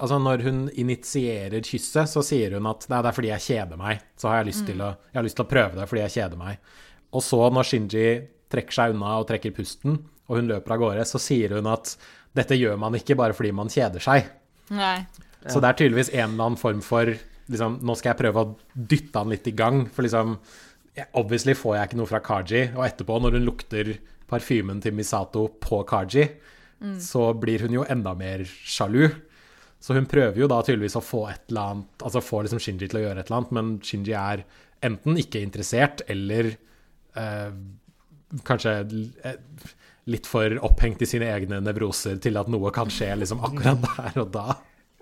Altså, når hun initierer kysset, så sier hun at Nei, det er fordi jeg kjeder meg. Så har jeg lyst, til, å, jeg har lyst til å prøve det fordi jeg kjeder meg. Og så, når Shinji trekker seg unna og trekker pusten, og hun løper av gårde, så sier hun at dette gjør man ikke bare fordi man kjeder seg. Nei. Så det er tydeligvis en eller annen form for liksom, Nå skal jeg prøve å dytte han litt i gang, for liksom Obviously får jeg ikke noe fra Kaji, og etterpå, når hun lukter parfymen til Misato på Kaji, så blir hun jo enda mer sjalu. Så hun prøver jo da tydeligvis å få et eller annet Altså få liksom Shinji til å gjøre et eller annet, men Shinji er enten ikke interessert eller eh, kanskje eh, litt for opphengt i sine egne nevroser til at noe kan skje liksom akkurat der og da.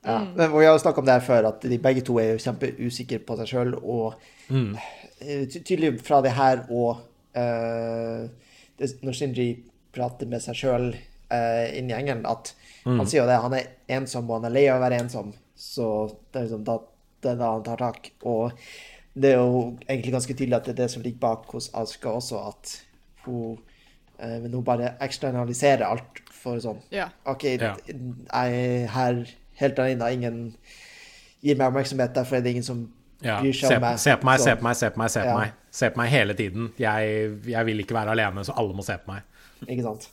Ja. Men vi har jo snakket om det her før, at de begge to er jo kjempeusikre på seg sjøl. Og mm. tydelig fra det her og uh, det, når Shinji prater med seg sjøl uh, inni gjengen, at han sier jo det, han er ensom og han er lei av å være ensom. Så det er liksom da, det er da han tar tak. Og det er jo egentlig ganske tydelig at det er det som ligger bak hos Aska også, at hun eh, men hun bare eksternaliserer alt for sånn Ja. OK, Ja. jeg er her helt alene, ingen gir meg oppmerksomhet, derfor er det ingen som Ja, bryr seg se, om meg. se på meg, Så- se på meg, se på meg, se på Ja. meg. Se på meg hele tiden. Jeg, jeg vil ikke være alene, så alle må se på meg. Ikke sant?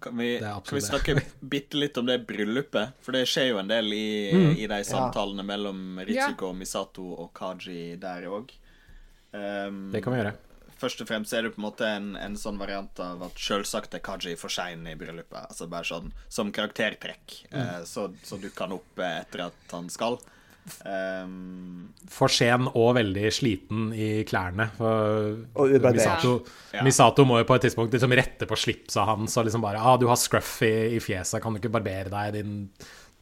Kan vi, kan vi snakke bitte litt om det bryllupet? For det skjer jo en del i, Mm. i de samtalene mellom Ritsuko, Misato og Kaji der òg. Um, Det kan vi gjøre. Først og fremst er det på en måte en, en sånn variant av at selvsagt er Kaji for sein i bryllupet. Altså bare sånn som karaktertrekk. Mm. uh, så, så dukker han opp etter at han skal. Um, For sen og veldig sliten i klærne. Misato, Ja. Misato må jo på et tidspunkt liksom rette på slipsa hans og liksom bare ah, 'Du har scruff i, i fjeset, kan du ikke barbere deg, din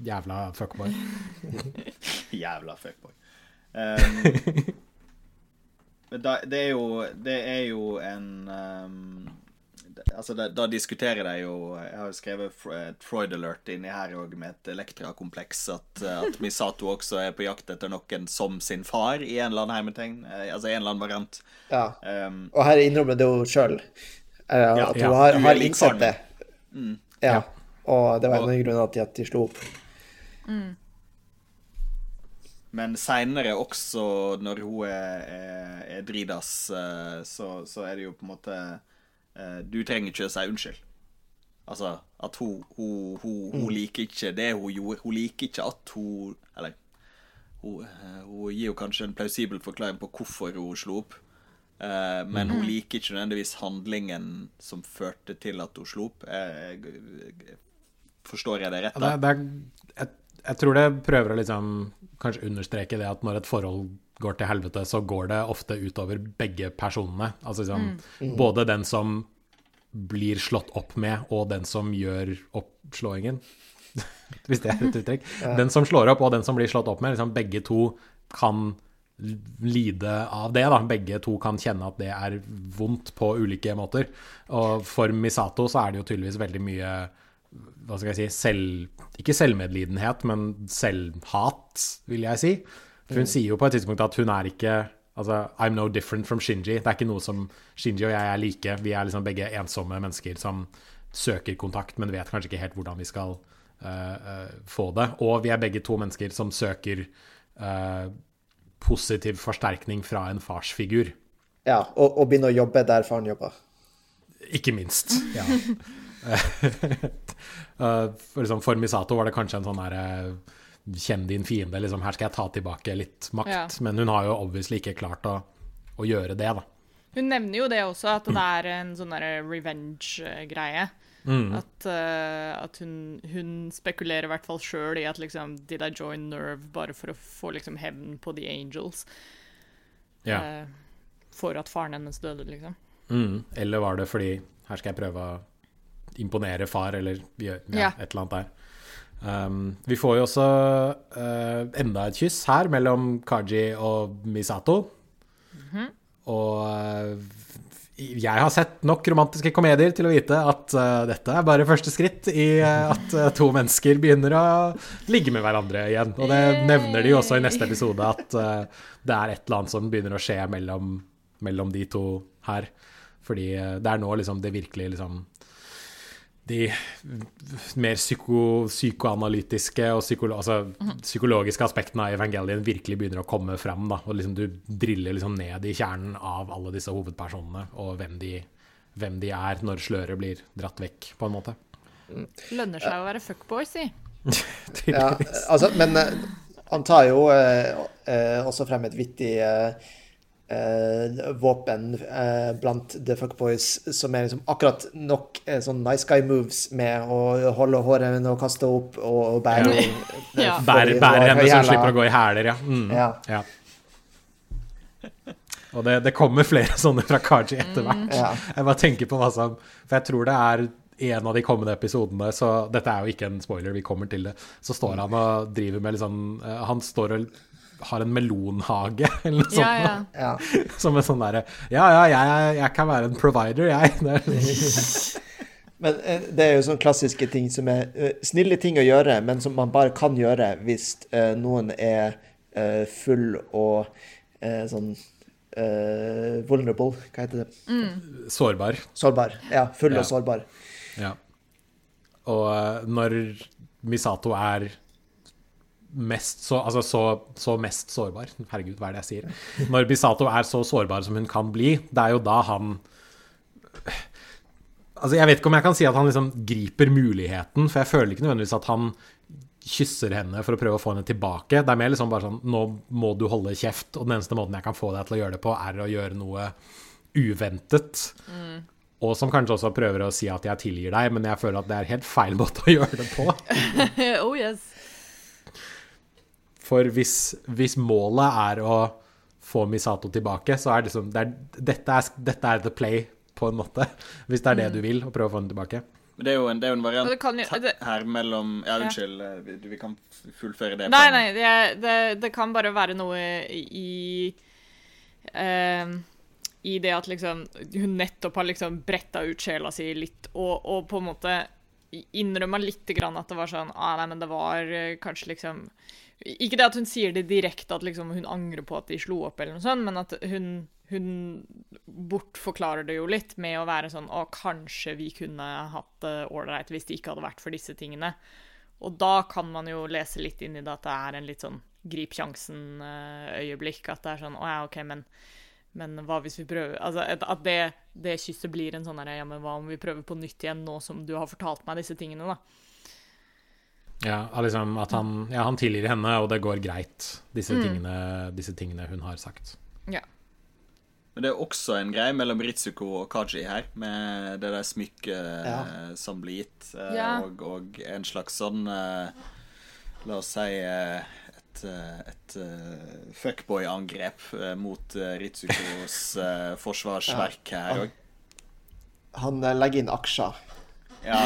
jævla fuckboy?' Jævla fuckboy. Um, da, det er jo Det er jo en um, Altså, da, da diskuterer de jo Jeg har jo skrevet et Freud alert inni her òg, med et Elektra-kompleks. At, uh, at Misato også er på jakt etter noen som sin far, i en eller annen hermetegn. Eh, Altså en eller annen variant. Ja. Um, Og her innrømmer det jo sjøl. At hun ja, har, du er har innsett det. Mm. Ja. Og det var en av grunnene til at de slo opp. Men seinere også, når hun er, er, er dridas, eh, så, så er det jo på en måte eh, Du trenger ikke å si unnskyld. Altså at hun, hun, hun, hun liker ikke det hun gjorde. Hun liker ikke at hun Eller hun, eh, gir jo kanskje en plausibel forklaring på hvorfor hun slo opp. Eh, men hun liker ikke nødvendigvis handlingen som førte til at hun slo opp. Eh, forstår jeg det rett? Det, da? det er, jeg, jeg tror det prøver å liksom kanskje understreke det at når et forhold går til helvete, så går det ofte utover begge personene. Altså liksom både den som blir slått opp med, og den som gjør oppslåingen. Hvis det er et uttrykk. Den som slår opp, og den som blir slått opp med. Liksom begge to kan lide av det. da. Begge to kan kjenne at det er vondt på ulike måter. Og for Misato så er det jo tydeligvis veldig mye hva skal jeg si, selv, ikke selvmedlidenhet, men selvhat, vil jeg si. For hun sier jo på et tidspunkt at hun er ikke Altså, I'm no different from Shinji. Det er ikke noe som Shinji og jeg er like. Vi er liksom begge ensomme mennesker som søker kontakt, men vet kanskje ikke helt hvordan vi skal uh, uh, få det. Og vi er begge to mennesker som søker uh, positiv forsterkning fra en farsfigur. Ja, og, og begynne å jobbe der faren jobber. Ikke minst. Ja. For, liksom, for Misato var det kanskje en sånn derre Kjenn din fiende, liksom. Her skal jeg ta tilbake litt makt. Ja. Men hun har jo obviously ikke klart å, å gjøre det, da. Hun nevner jo det også, at det er en sånn derre revenge-greie. At, uh, at hun, hun spekulerer i hvert fall sjøl i at liksom Did I join Nerve bare for å få liksom hevn på The Angels? Ja. Uh, for at faren hennes døde, liksom. Mm. Eller var det fordi her skal jeg prøve å imponere far, eller ja, Ja. et eller annet der. Um, vi får jo også uh, enda et kyss her mellom Kaji og Misato. og eh, jeg har sett nok romantiske komedier til å vite at uh, dette er bare første skritt i uh, at to mennesker begynner å ligge med hverandre igjen. Og det nevner de jo også i neste episode, at det er et eller annet som begynner å skje mellom, mellom de to her. Fordi det er nå liksom det virkelig liksom de mer psyko, psykoanalytiske og psykolo, altså, psykologiske aspektene av evangelien virkelig begynner å komme frem. Da, og liksom Du driller liksom ned i kjernen av alle disse hovedpersonene og hvem de, hvem de er når sløret blir dratt vekk, på en måte. Lønner seg å være fuckboy, si. ja, altså, men uh, han tar jo uh, uh, også frem et vittig eh, våpen eh, blant the fuckboys som er liksom akkurat nok eh, sånn nice guy moves med å holde håret og kaste opp og, og bære Ja. eh, bærer var henne så hun slipper å gå i hæler, ja. Mm. Ja. ja. Og det, det kommer flere sånne fra Kaji etter hvert. Ja. Jeg bare tenker på hva som For jeg tror det er en av de kommende episodene, så dette er jo ikke en spoiler, vi kommer til det. Så står han og driver med liksom eh, Han står og har en melonhage, eller noe sånt. Ja, ja. Ja. Som en sånn derre Ja, ja, jeg, jeg kan være en provider, jeg. Men eh, det er jo sånne klassiske ting som er eh, snille ting å gjøre, men som man bare kan gjøre hvis eh, noen er eh, full og eh, sånn eh, vulnerable, hva heter det? sårbar. Sårbar. Ja, full Ja. og sårbar. Ja. Og når Misato er mest så, altså så, så mest sårbar Herregud, hva er det jeg sier? Når Bisato er så sårbar som hun kan bli, det er jo da han Altså, jeg vet ikke om jeg kan si at han liksom griper muligheten, for jeg føler ikke nødvendigvis at han kysser henne for å prøve å få henne tilbake. Det er mer liksom bare sånn Nå må du holde kjeft, og den eneste måten jeg kan få deg til å gjøre det på, er å gjøre noe uventet. Og som kanskje også prøver å si at jeg tilgir deg, men jeg føler at det er helt feil måte å gjøre det på. oh yes. For hvis, hvis målet er å få Misato tilbake, så er det liksom det er, dette, er, dette er the play, på en måte. Hvis det er det du vil, å prøve å få henne tilbake. Men det er jo en, det er en variant det kan jo- det- her mellom Ja, unnskyld, ja. vi, vi kan fullføre det. Nei, nei, det, det, det kan bare være noe i uh, I det at liksom hun nettopp har liksom bretta ut sjela si litt, og, og på en måte innrømma litt grann at det var sånn ah, Nei, men det var eh, kanskje liksom Ikke det at hun sier det direkte, at liksom hun angrer på at de slo opp, eller noe sånt, men at hun, hun bortforklarer det jo litt med å være sånn Å, kanskje vi kunne hatt det ålreit hvis det ikke hadde vært for disse tingene. Og da kan man jo lese litt inn i det at det er en litt sånn grip sjansen-øyeblikk. At det er sånn Å ja, OK, men, men hva hvis vi prøver Altså at det, det kysset blir en sånn herre Ja, men hva om vi prøver på nytt igjen nå som du har fortalt meg disse tingene, da? Ja, liksom at han, ja, han tilgir henne, og det går greit, disse, tingene, disse tingene hun har sagt. Ja. Men det er også en greie mellom Ritsuko og Kaji her, med det der smykket Ja. som blir gitt, eh, Ja. og, og en slags sånn eh, La oss si eh, et, eh, et eh, fuckboy-angrep eh, mot Ritsukos forsvarsverk her òg. Han legger inn aksjer. Ja.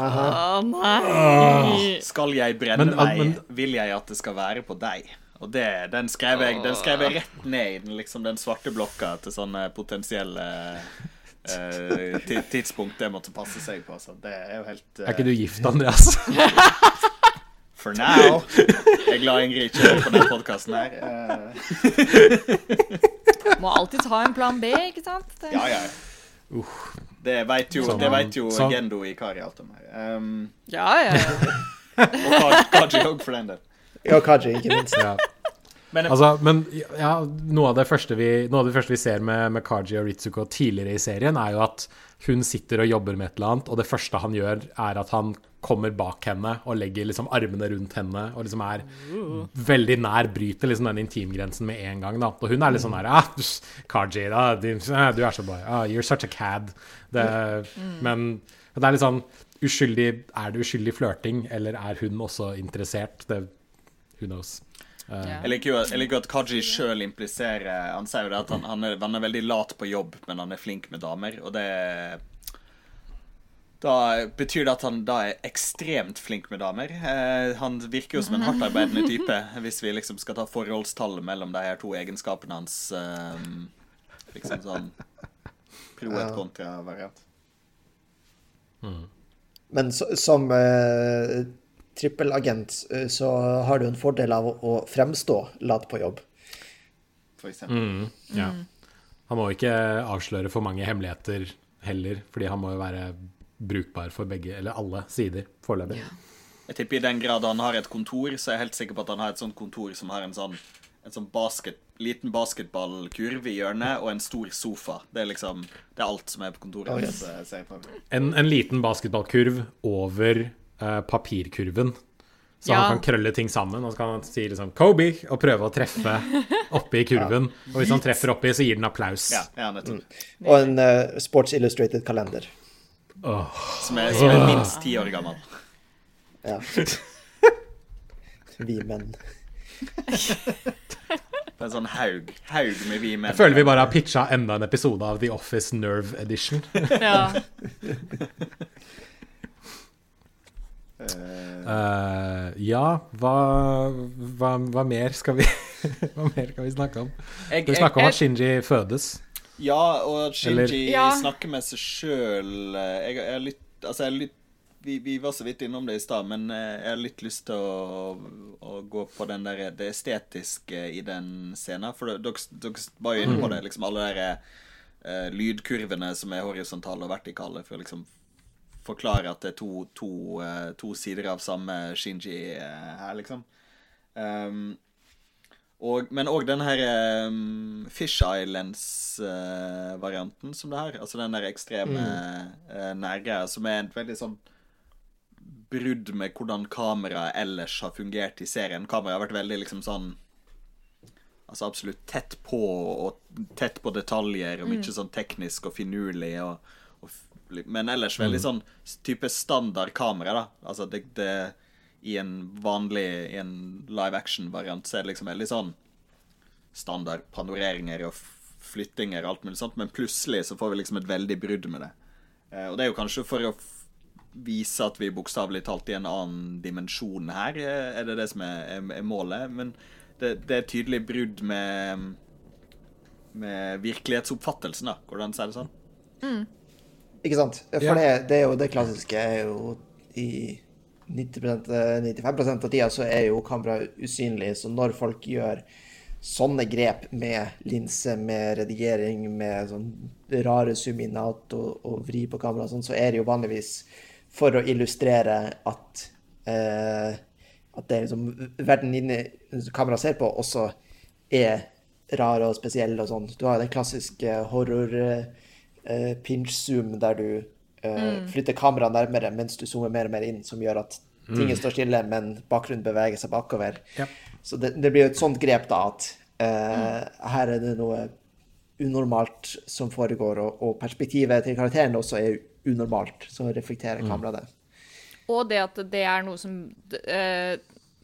Å nei! Skal jeg brenne Men- meg, men- vil jeg at det skal være på deg. Og det, den, skrev jeg, den skrev jeg rett ned i den, liksom, den svarte blokka til sånne potensielle uh, ti- tidspunkt det måtte passe seg på. Så det er jo helt uh... Er ikke du gift, Andreas? For now. Jeg er glad Ingrid ikke hører på den podkasten her. Uh. Må alltid ta en plan B, ikke sant? Det, ja, ja. Det veit jo, det vet jo Sånn. Gendo i Kari alt om her. Um, ja, ja. ja. og Kaji òg, for den del. Ja, Kaji, ikke minst. Ja. Men Altså, men ja, noe av vi, noe av det første vi ser med, med Kaji og Ritsuko tidligere i serien, er jo at hun sitter og jobber med et eller annet, og det første han gjør, er at han kommer bak henne og legger liksom armene rundt henne og liksom er veldig nær, bryter liksom den intimgrensen med en gang. da. Og hun er litt sånn her ah, Kaji, da, du, ah, du er så bra. Ah, you're such a cad. Det, Men det er litt sånn uskyldig Er det uskyldig flørting, eller er hun også interessert? Det, who knows. Yeah. Jeg liker jo jeg liker jo at Kaji sjøl impliserer Han sier jo det at han, han, er, han er veldig lat på jobb, men han er flink med damer. Og det Da betyr det at han da er ekstremt flink med damer. Eh, han virker jo som en hardtarbeidende type, hvis vi liksom skal ta forholdstallet mellom de her to egenskapene hans. Eh, liksom sånn pro et kontra-variant. Men så, som eh, trippelagent eh, så har du en fordel av å, å fremstå lat på jobb. For eksempel. Mm, ja. Han må ikke avsløre for mange hemmeligheter heller, fordi han må jo være brukbar for begge, eller alle sider foreløpig. Jeg tipper i den grad han har et kontor, så er jeg helt sikker på at han har et sånt kontor som har en sånn, en sånn basket, liten basketballkurv i hjørnet og en stor sofa. Det er liksom Det er alt som er på kontoret. Oh, yes. En, en liten basketballkurv over eh, papirkurven. Så Ja. han kan krølle ting sammen, og så kan han si liksom 'Kobe' og prøve å treffe oppi kurven. Og hvis han treffer oppi, så gir den applaus. Ja, ja nettopp. Og en uh, Sports Illustrated-kalender. Åh. Som, er, som er minst ti år gammel. Ja. Vi menn. På en sånn haug. Haug med vi menn. Jeg føler vi bare har pitcha enda en episode av The Office Nerve Edition. Ja. Uh, ja, hva, hva, hva mer skal vi Hva mer kan vi snakke om? Jeg- Skal vi snakke om at Shinji fødes? Ja, og Shinji Eller- Ja. snakker med seg sjøl Jeg jeg har litt Altså, jeg litt vi, vi var så vidt innom det i stad, men eh, jeg har litt lyst til å, å gå på den der, det estetiske i den scenen. For dere, dere var jo inne på det, liksom alle de uh, lydkurvene som er horisontale og vertikale, for å liksom forklare at det er to, to, eh, to sider av samme Shinji eh, her, liksom. Um, og, men òg den her um, Fish Islands-varianten som det her. Altså den der ekstreme uh, nærgreia som er et veldig sånn brudd med hvordan kameraet ellers har fungert i serien. Kameraet har vært veldig liksom sånn Altså absolutt tett på, og tett på detaljer, og mye sånn teknisk og finurlig. Og, og, men ellers veldig sånn type standard kamera, da. Altså det, det I en vanlig I en live action-variant så er det liksom veldig sånn standard panoreringer og flyttinger og alt mulig sånt, men plutselig så får vi liksom et veldig brudd med det. Eh, og det er jo kanskje for å f- vise at vi bokstavelig talt i en annen dimensjon her, eh, er det det som er, er, er målet. Men det, det er tydelig brudd med med virkelighetsoppfattelsen, da. Går det an å si det sånn? Ikke sant? For Ja. det, det er jo det klassiske er jo i 90 95% av tida så er jo kameraet usynlig, så når folk gjør sånne grep med linse, med redigering, med sånn rare zoom in out og, og vri på kamera og sånn, så er det jo vanligvis for å illustrere at eh, at det er liksom verden inni kameraet ser på, også er rar og spesiell og sånn. Du har jo den klassiske horror eh, pinch zoom der du eh, flytter kameraet nærmere mens du zoomer mer og mer inn, som gjør at tingene står stille, men bakgrunnen beveger seg bakover. Ja. Så det, det blir jo et sånt grep, da, at eh, her er det noe unormalt som foregår, og, og perspektivet til karakteren også er unormalt, så reflekterer kameraet det. Og det at det er noe som uh,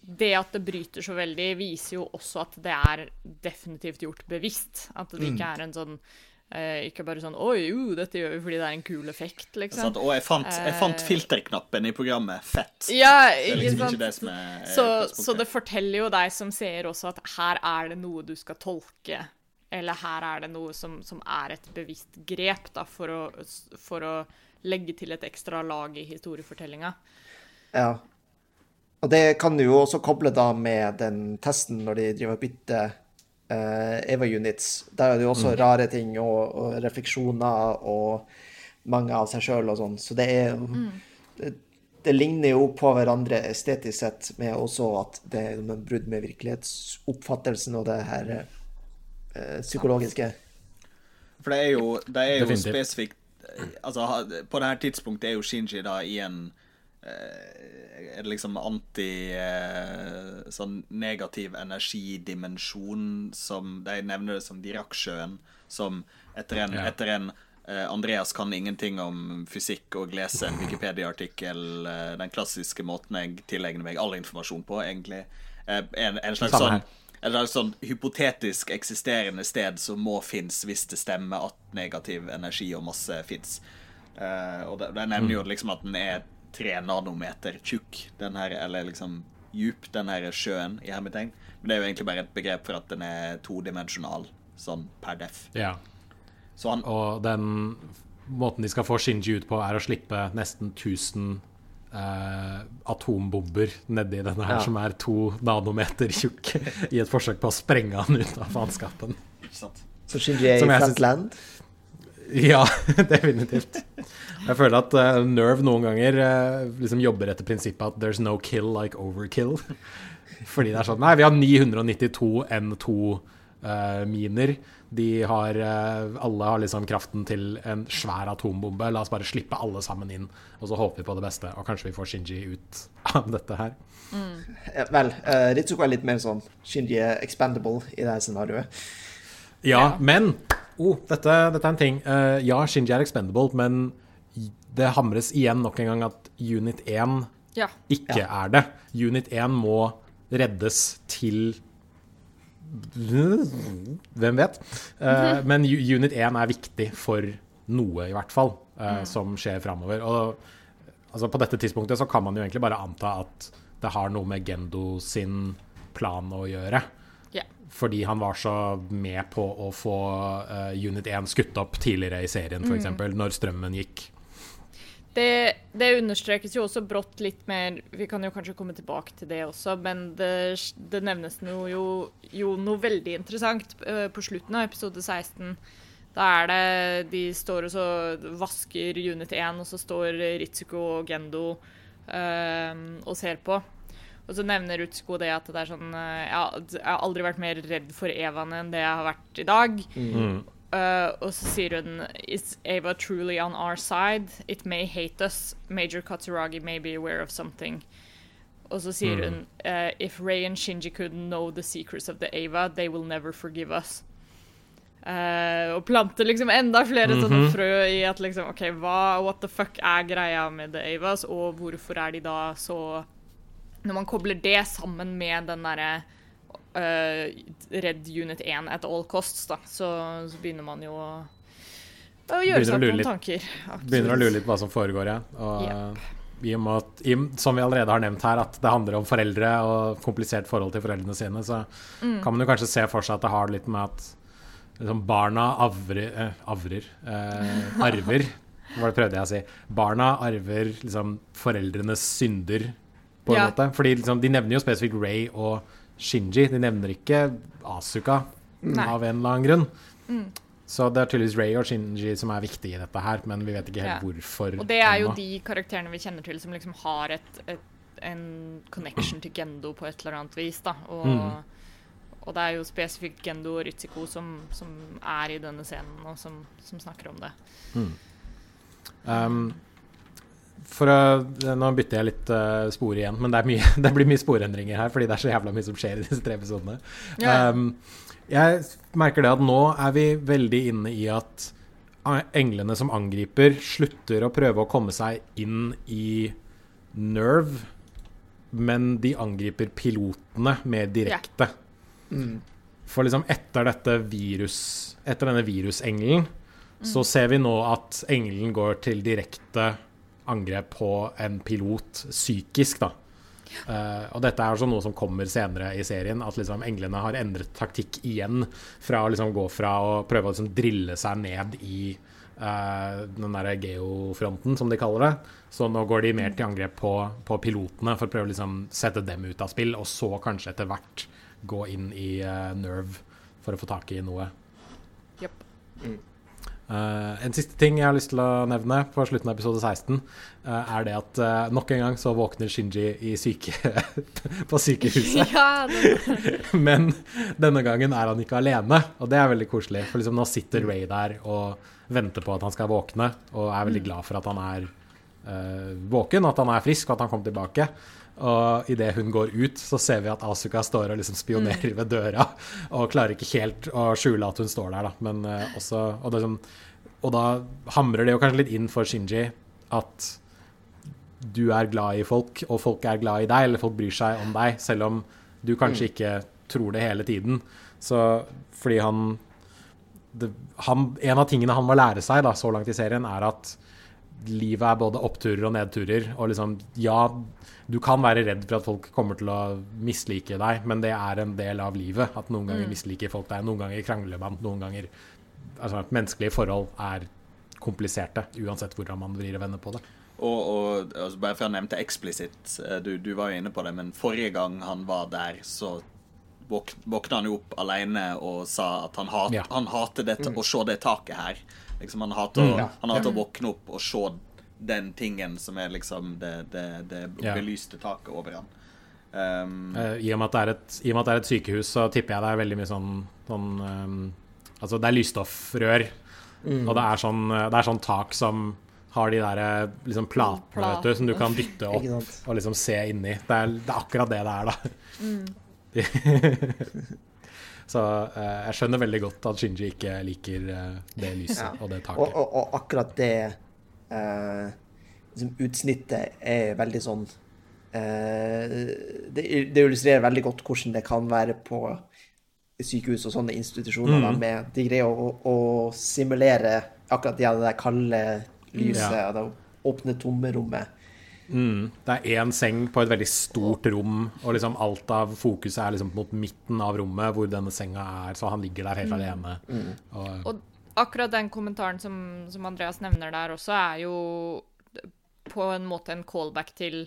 Det at det bryter så veldig, viser jo også at det er definitivt gjort bevisst. At det ikke er en sånn eh, Ikke bare sånn Oi, jo, dette gjør vi fordi det er en kul effekt, liksom. Sant, og jeg fant, jeg fant Eh. filterknappen i programmet. Fett. Ja, ikke liksom sant? ikke det som er, er så, så det forteller jo deg som ser også at her er det noe du skal tolke. Eller her er det noe som, som er et bevisst grep da, for, å, for å legge til et ekstra lag i historiefortellinga. Ja. Og det kan du jo også koble da med den testen når de driver og bytter eh, EVA-units. Der er det jo også rare ting og, og refleksjoner og mange av seg sjøl og sånn. Så det er mm. det, det ligner jo på hverandre estetisk sett, med også at det er en brudd med virkelighetsoppfattelsen og det her uh, psykologiske. For det er jo, det er jo spesifikt Altså, på det her tidspunktet er jo Shinji da i en eh, Er det liksom anti eh, Sånn negativ energidimensjon som De nevner det som Dirac-sjøen, som etter en, Ja. etter en eh, Andreas kan ingenting om fysikk og lese en Wikipedia-artikkel eh, den klassiske måten jeg tilegner meg all informasjon på, egentlig. Eh, en, en slags sånn et slags sånn hypotetisk eksisterende sted som må finnes hvis det stemmer at negativ energi og masse fins. Uh, og de, de nevner jo liksom at den er tre nanometer tjukk, den her, eller liksom djup, den her sjøen, i hermetegn. Men det er jo egentlig bare et begrep for at den er todimensjonal, sånn per def. Ja. Så han Og den måten de skal få Shinji ut på, er å slippe nesten 1000 eh, atombomber nedi denne her, Ja. som er to nanometer tjukk, i et forsøk på å sprenge han ut av faenskapen. Så Shinji er i jeg synes- land. Ja, definitivt. Jeg føler at uh, Nerve noen ganger uh, liksom jobber etter prinsippet at 'there's no kill like overkill'. Fordi det er sånn Nei, vi har 992 N2-miner. De har eh, Alle har liksom kraften til en svær atombombe. La oss bare slippe alle sammen inn, og så håper vi på det beste. Og kanskje vi får Shinji ut av dette her. Eh, Vel, uh, Ritsuko er litt mer sånn Shinji er expandable i det scenarioet. Ja. men oh, dette, dette er en ting. Uh, ja, Shinji er expendable, men det hamres igjen nok en gang at Unit 1 Ja. ikke er det. Unit 1 må reddes til Hvem vet? Eh, men Unit 1 er viktig for noe, i hvert fall, eh, som skjer framover. Og altså, på dette tidspunktet så kan man jo egentlig bare anta at det har noe med Gendo sin plan å gjøre. Fordi han var så med på å få uh, Unit 1 skutt opp tidligere i serien, f.eks., eksempel når strømmen gikk. Det, det understrekes jo også brått litt mer Vi kan jo kanskje komme tilbake til det også, men det, det nevnes noe jo, jo noe veldig interessant eh, på slutten av episode 16. Da er det De står og så vasker Unit 1, og så står Ritsuko og Gendo eh, og ser på. Og så nevner Rutsko det at det er sånn eh, ja, Jeg har aldri vært mer redd for Evan enn det jeg har vært i dag. Uh, og så sier hun Is Ava truly on our side? It may hate us. Major Katsuragi may be aware of something. Og så sier hun uh, If Ray and Shinji could know the secrets of the Ava, they will never forgive us. Uh, og planter liksom enda flere sånne frø i at liksom OK, hva what the fuck er greia med the Avas, og hvorfor er de da så Når man kobler det sammen med den derre uh, Red Unit 1 at all costs, da, så, så begynner man jo å, å gjøre seg noen litt. tanker. Begynner å lure litt på hva som foregår, ja. Og Yep. i og med at, som vi allerede har nevnt her, at det handler om foreldre og komplisert forhold til foreldrene sine, så kan man jo kanskje se for seg at det har litt med at liksom, barna avrer, eh, avrer eh, arver. Hva prøvde jeg å si? Barna arver liksom foreldrenes synder, på en Ja. måte. Fordi liksom, de nevner jo spesifikt Ray og Shinji. De nevner ikke Asuka Nei. av en eller annen grunn. Så det er tydeligvis Ray og Shinji som er viktige i dette her, men vi vet ikke helt Ja. hvorfor. Og det er jo ennå. de karakterene vi kjenner til som liksom har et, et, en connection til Gendo på et eller annet vis. da. Og, Mm. og det er jo spesifikt Gendo og Ritsuko som, som er i denne scenen, og som, som snakker om det. Um, for å, Nå bytter jeg litt uh, spor igjen, men det, er mye, det blir mye sporendringer her, fordi det er så jævla mye som skjer i disse tre episodene. Yeah. Um, jeg merker det at nå er vi veldig inne i at englene som angriper, slutter å prøve å komme seg inn i Nerve, men de angriper pilotene mer direkte. For liksom etter dette virus Etter denne virusengelen så ser vi nå at engelen går til direkte angrep på en pilot psykisk, da. Uh, og dette er altså noe som kommer senere i serien, at liksom englene har endret taktikk igjen. Fra å liksom gå fra å prøve å liksom drille seg ned i uh, den derre geofronten, som de kaller det. Så nå går de mer til angrep på, på pilotene for å prøve å liksom sette dem ut av spill, og så kanskje etter hvert gå inn i uh, Nerve for å få tak i noe. Japp. Eh, en siste ting jeg har lyst til å nevne på slutten av episode 16, uh, er det at uh, nok en gang så våkner Shinji i syke på sykehuset. Ja, Men denne gangen er han ikke alene, og det er veldig koselig. For liksom nå sitter Ray der og venter på at han skal våkne, og er veldig glad for at han er eh, våken, at han er frisk, og at han kom tilbake. Og idet hun går ut, så ser vi at Asuka står og liksom spionerer ved døra. Og klarer ikke helt å skjule at hun står der, da. Men uh, også og, det sånn, og da hamrer det jo kanskje litt inn for Shinji at du er glad i folk, og folk er glad i deg, eller folk bryr seg om deg, selv om du kanskje ikke tror det hele tiden. Så fordi han, det, han En av tingene han må lære seg da, så langt i serien, er at livet er både oppturer og nedturer. Og liksom, ja, du kan være redd for at folk kommer til å mislike deg, men det er en del av livet. At noen ganger misliker folk deg, noen ganger krangler man, noen ganger Altså, menneskelige forhold er kompliserte, uansett hvordan man vrir og vender på det. Og, og altså bare for jeg nevnte eksplisitt, eh, du, du var jo inne på det, men forrige gang han var der, så våkna han jo opp alene og sa at han, hat, Ja. han hater dette, å se det taket her. Liksom, han hater, å, Mm, ja. han hater å våkne opp og se den tingen som er liksom det, det, det belyste taket over han. Um, Eh, I og, med at det er et, I og med at det er et sykehus, så tipper jeg det er veldig mye sånn, sånn um, Altså, det er lysstoffrør, og det er, sånn, eh, det er sånn tak som har de der eh, liksom platene vet du, som du kan dytte opp og liksom se inni. Det er, det er akkurat det det er, da. så uh, jeg skjønner veldig godt at Shinji ikke liker eh, det lyset Ja. og det taket. og, og akkurat det uh, utsnittet er veldig sånn det, det illustrerer veldig godt hvordan det kan være på sykehus og sånne institusjoner. da, med, de greier å, å simulere akkurat ja, det der kalde lyset, Ja. det åpne tomrommet. Mm. Det er én seng på et veldig stort rom, og liksom alt av fokuset er liksom mot midten av rommet hvor denne senga er, så han ligger der helt alene. Og, Og akkurat den kommentaren som, som Andreas nevner der også, er jo på en måte en callback til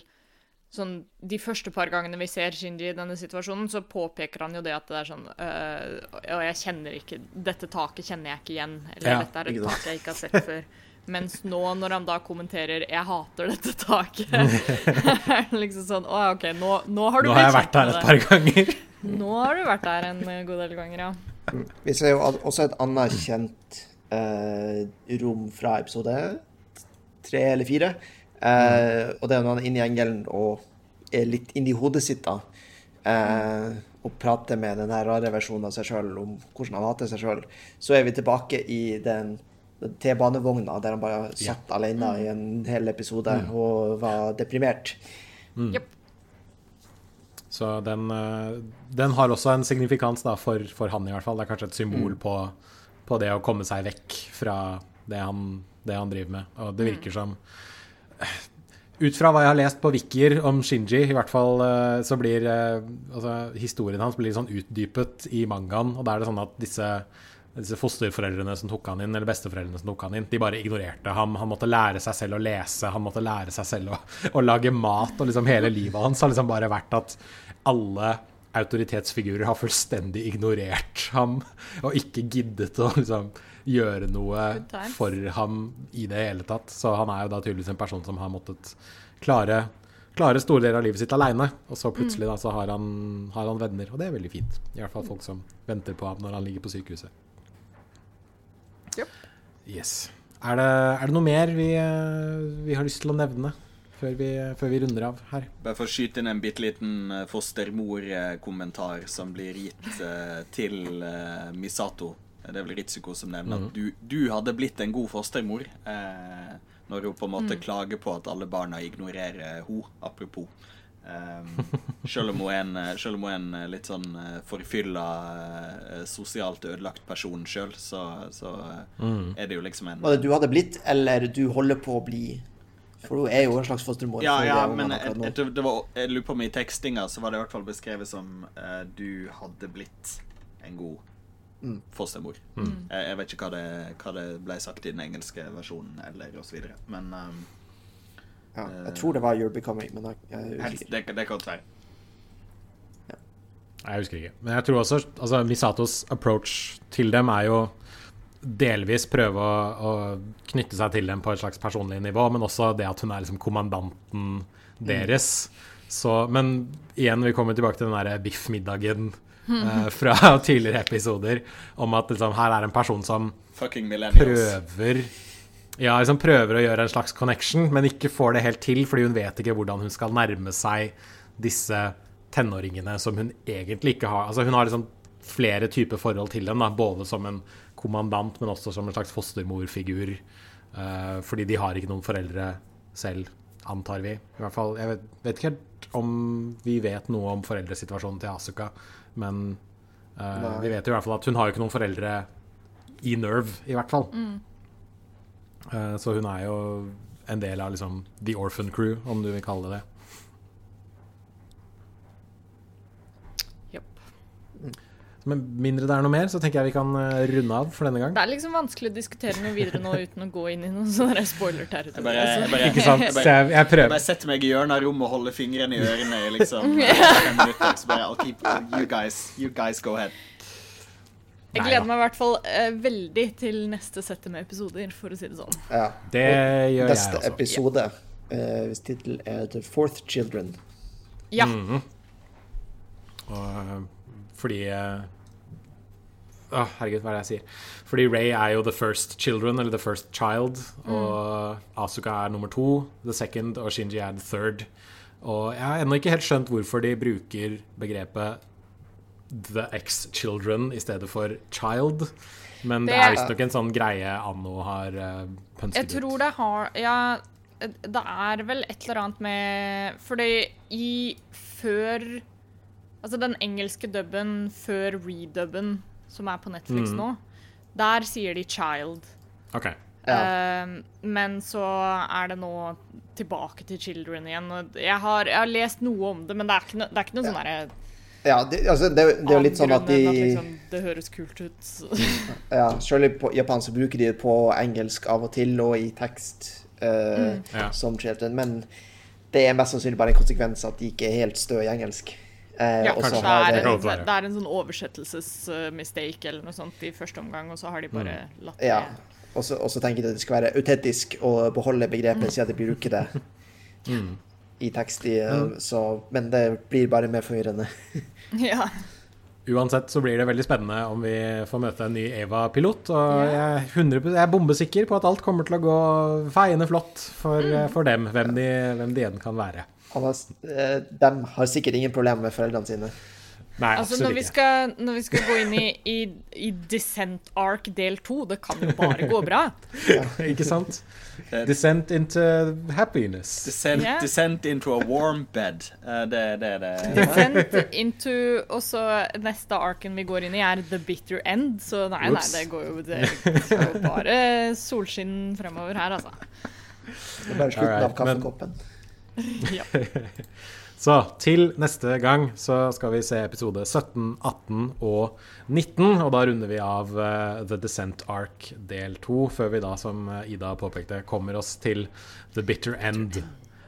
sånn De første par gangene vi ser Shinji i denne situasjonen, så påpeker han jo det at det er sånn øh, Og jeg kjenner ikke Dette taket kjenner jeg ikke igjen. Eller Ja, dette er et tak jeg ikke har sett før. Mens nå, når han da kommenterer 'jeg hater dette taket', er det liksom sånn Å, ja, OK, nå, nå har du nå har jeg blitt vært her et par ganger. Nå har du vært der en god del ganger, ja. Vi ser jo også et annet kjent eh, rom fra episode tre eller fire. Eh, Og det er når han er inne i engelen og er litt inni hodet sitt, da. eh, og prater med den her rare versjonen av seg sjøl om hvordan han hater seg sjøl. Så er vi tilbake i den T-banevogna der han bare satt alene i en hel episode og var deprimert. Jepp. Så den, eh, den har også en signifikans da, for, for han, i hvert fall. Det er kanskje et symbol på, på det å komme seg vekk fra det han, det han driver med. Og det virker som Ut fra hva jeg har lest på Wikier om Shinji, i hvert fall eh, så blir eh, altså, historien hans blir sånn utdypet i mangaen. Og da er det sånn at disse, disse fosterforeldrene som tok han inn, eller besteforeldrene som tok han inn, de bare ignorerte ham. Han måtte lære seg selv å lese, han måtte lære seg selv å, å lage mat. Og liksom hele livet hans har liksom bare vært at alle autoritetsfigurer har fullstendig ignorert ham og ikke giddet å liksom gjøre noe for ham i det hele tatt. Så han er jo da tydeligvis en person som har måttet klare, klare store deler av livet sitt aleine. Og så plutselig da så har han, har han venner, og det er veldig fint. I hvert fall folk som venter på ham når han ligger på sykehuset. Yes. Er det, er det noe mer vi, eh, vi har lyst til å nevne før vi, før vi runder av her? Bare for å skyte inn en bitte liten eh, fostermor-kommentar som blir gitt uh, til uh, Misato. Det er vel Ritsuko som nevner at du, du hadde blitt en god fostermor. Uh, når hun på en måte klager på at alle barna ignorerer hun, apropos. Um, selv om hun er en, selv om hun er en eh, litt sånn eh, forfylla, eh, sosialt ødelagt person sjøl, så, så eh, er det jo liksom en Var det du hadde blitt, eller du holder på å bli? For hun er jo en slags fostermor. Ja, ja, men jeg, jeg, det var, jeg lurer på om i tekstinga så var det i hvert fall beskrevet som uh, du hadde blitt en god fostermor. Jeg, jeg vet ikke hva det, hva det ble sagt i den engelske versjonen, eller videre. Men um, Ja, jeg tror det var You're Becoming, men jeg, jeg husker ikke. det, det kan godt være. Jeg husker ikke. Men jeg tror også altså, Misatos approach til dem er jo delvis prøve å, å knytte seg til dem på et slags personlig nivå, men også det at hun er liksom kommandanten deres. Så, men igjen, vi kommer tilbake til den derre biff-middagen eh, fra tidligere episoder, om at liksom, her er en person som Fucking millennials. prøver Ja, liksom prøver å gjøre en slags connection, men ikke får det helt til, fordi hun vet ikke hvordan hun skal nærme seg disse tenåringene som hun egentlig ikke har Altså hun har liksom flere typer forhold til dem, da, både som en kommandant, men også som en slags fostermorfigur. Uh, fordi de har ikke noen foreldre selv, antar vi. I hvert fall, Jeg vet, vet ikke helt om vi vet noe om foreldresituasjonen til Asuka, men uh, vi vet jo i hvert fall at hun har jo ikke noen foreldre i Nerve, i hvert fall. Eh, Så hun er jo en del av liksom The Orphan Crew, om du vil kalle det det. Japp. Men mindre det er noe mer, så tenker jeg vi kan eh, runde av for denne gang. Det er liksom vanskelig å diskutere noe videre nå uten å gå inn i noen sånne jeg altså. Jeg bare, jeg, jeg jeg bare setter meg i hjørnet av rommet og holder fingrene i ørene i liksom fem minutter. Så bare I'll keep You guys, you guys go ahead. Jeg gleder meg i hvert fall eh, veldig til neste sett med episoder, for å si det sånn. Ja. Det gjør jeg Neste også. episode, eh, hvis tittel er The Fourth Children. Ja. Mhm. Og, øh, fordi øh, Å, herregud, hva er det jeg sier? Fordi Ray er jo the first children, eller the first child. Og Asuka er nummer to, the second, og Shinji er the third. Og jeg har ennå ikke helt skjønt hvorfor de bruker begrepet the ex-children i stedet for child. Men det, Det er visstnok en sånn greie Anno har uh, pønsket Jeg tror det har Ja, det er vel et eller annet med Fordi i før Altså den engelske dubben før redubben, som er på Netflix mm. nå, der sier de 'child'. Ok. Ja. Uh, men så er det nå tilbake til 'children' igjen. Og jeg har, jeg har lest noe om det, men det er ikke, no, det er ikke noe sånn derre Ja, det, altså, det, det er jo litt sånn at de at liksom, Det høres kult ut. Ja, selv på japan så bruker de det på engelsk av og til, og i tekst eh, Ja. som children, men det er mest sannsynlig bare en konsekvens at de ikke er helt stø i engelsk. Uh, Ja, kanskje det er, en, det er en sånn oversettelsesmistake eller noe sånt i første omgang, og så har de bare Mm. latt det Ja. Og så og så tenker de at det skal være autentisk å beholde begrepet, siden de bruker det Mm. I tekst. I, mm. så, men det blir bare mer forvirrende. Ja. Uansett så blir det veldig spennende om vi får møte en ny Eva-pilot. Og jeg er, 100, jeg er bombesikker på at alt kommer til å gå feiende flott for, for dem, hvem de, hvem de igjen kan være. Han har, eh, de har sikkert ingen problemer med foreldrene sine. Nei, Altså, absolutt når vi, skal, når vi skal gå inn i, i, i Descent Ark del to, det kan jo bare gå bra. Ikke sant? Descent into happiness. Descent, yeah. descent into a warm bed. Uh, det, det er det. Descent into Og så neste arken vi går inn i, er The Bitter End. Så nei, nei, det går jo, det bare solskinn fremover her, altså. Det er bare slutten right, av men- kaffekoppen. Ja. Så til neste gang så skal vi se episode 17, 18 og 19. Og da runder vi av uh, The Descent Arc del 2, før vi da, som eh, Ida påpekte, kommer oss til The Bitter End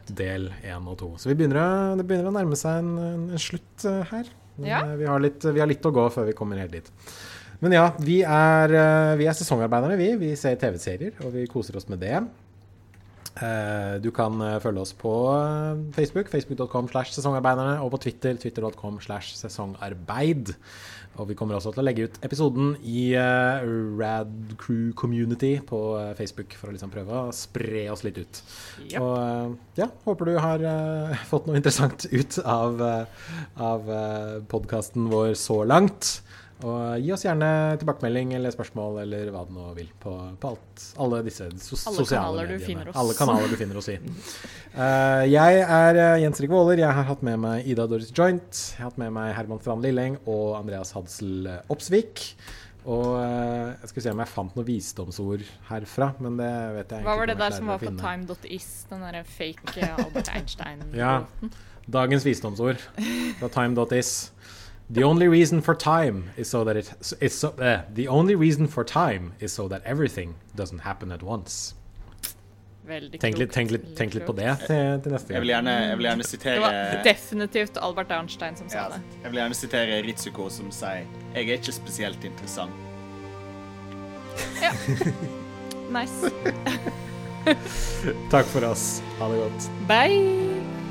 del 1 og 2. Så vi begynner, å- det begynner å nærme seg en, en, slutt uh, her. Men, Ja. vi, har litt, vi har litt å gå før vi kommer helt dit. Men ja, vi er, vi er sesongarbeiderne, vi. Vi ser TV-serier, og vi koser oss med det. Eh, Du kan eh, følge oss på eh, Facebook, facebook.com slash sesongarbeiderne, og på Twitter, twitter.com slash sesongarbeid. Og vi kommer også til å legge ut episoden i Rad Crew Community på Facebook for å liksom prøve å spre oss litt ut. Yep. Og ja, håper du har fått noe interessant ut av, av podkasten vår så langt. Og gi oss gjerne tilbakemelding eller spørsmål eller hva du nå vil på, på alt, alle disse sos Alle sosiale mediene. Alle kanaler du finner oss i. Uh, jeg er eh, Jens Rik Våler. Jeg har hatt med meg Ida Doris Joint. Jeg har hatt med meg Herman Strand Lilleng og Andreas Hadsel eh, Opsvik. Og jeg skulle se om jeg fant noen visdomsord herfra, men det vet jeg Hva var det der som var på time.is, den derre fake Albert Einstein? Ja. Dagens visdomsord fra time.is. The only reason for time is so that it is so, uh, The only reason for time is so that everything doesn't happen at once. Veldig Tenk litt, tenk litt, tenk litt på det til, til neste Jeg vil gjerne, jeg vil gjerne Det var definitivt Albert Einstein som sa ja, det. Jeg vil gjerne sitere Ritsuko som sier 'Jeg er ikke spesielt interessant'. Ja. Nice. Takk for oss. Ha det godt. Bye!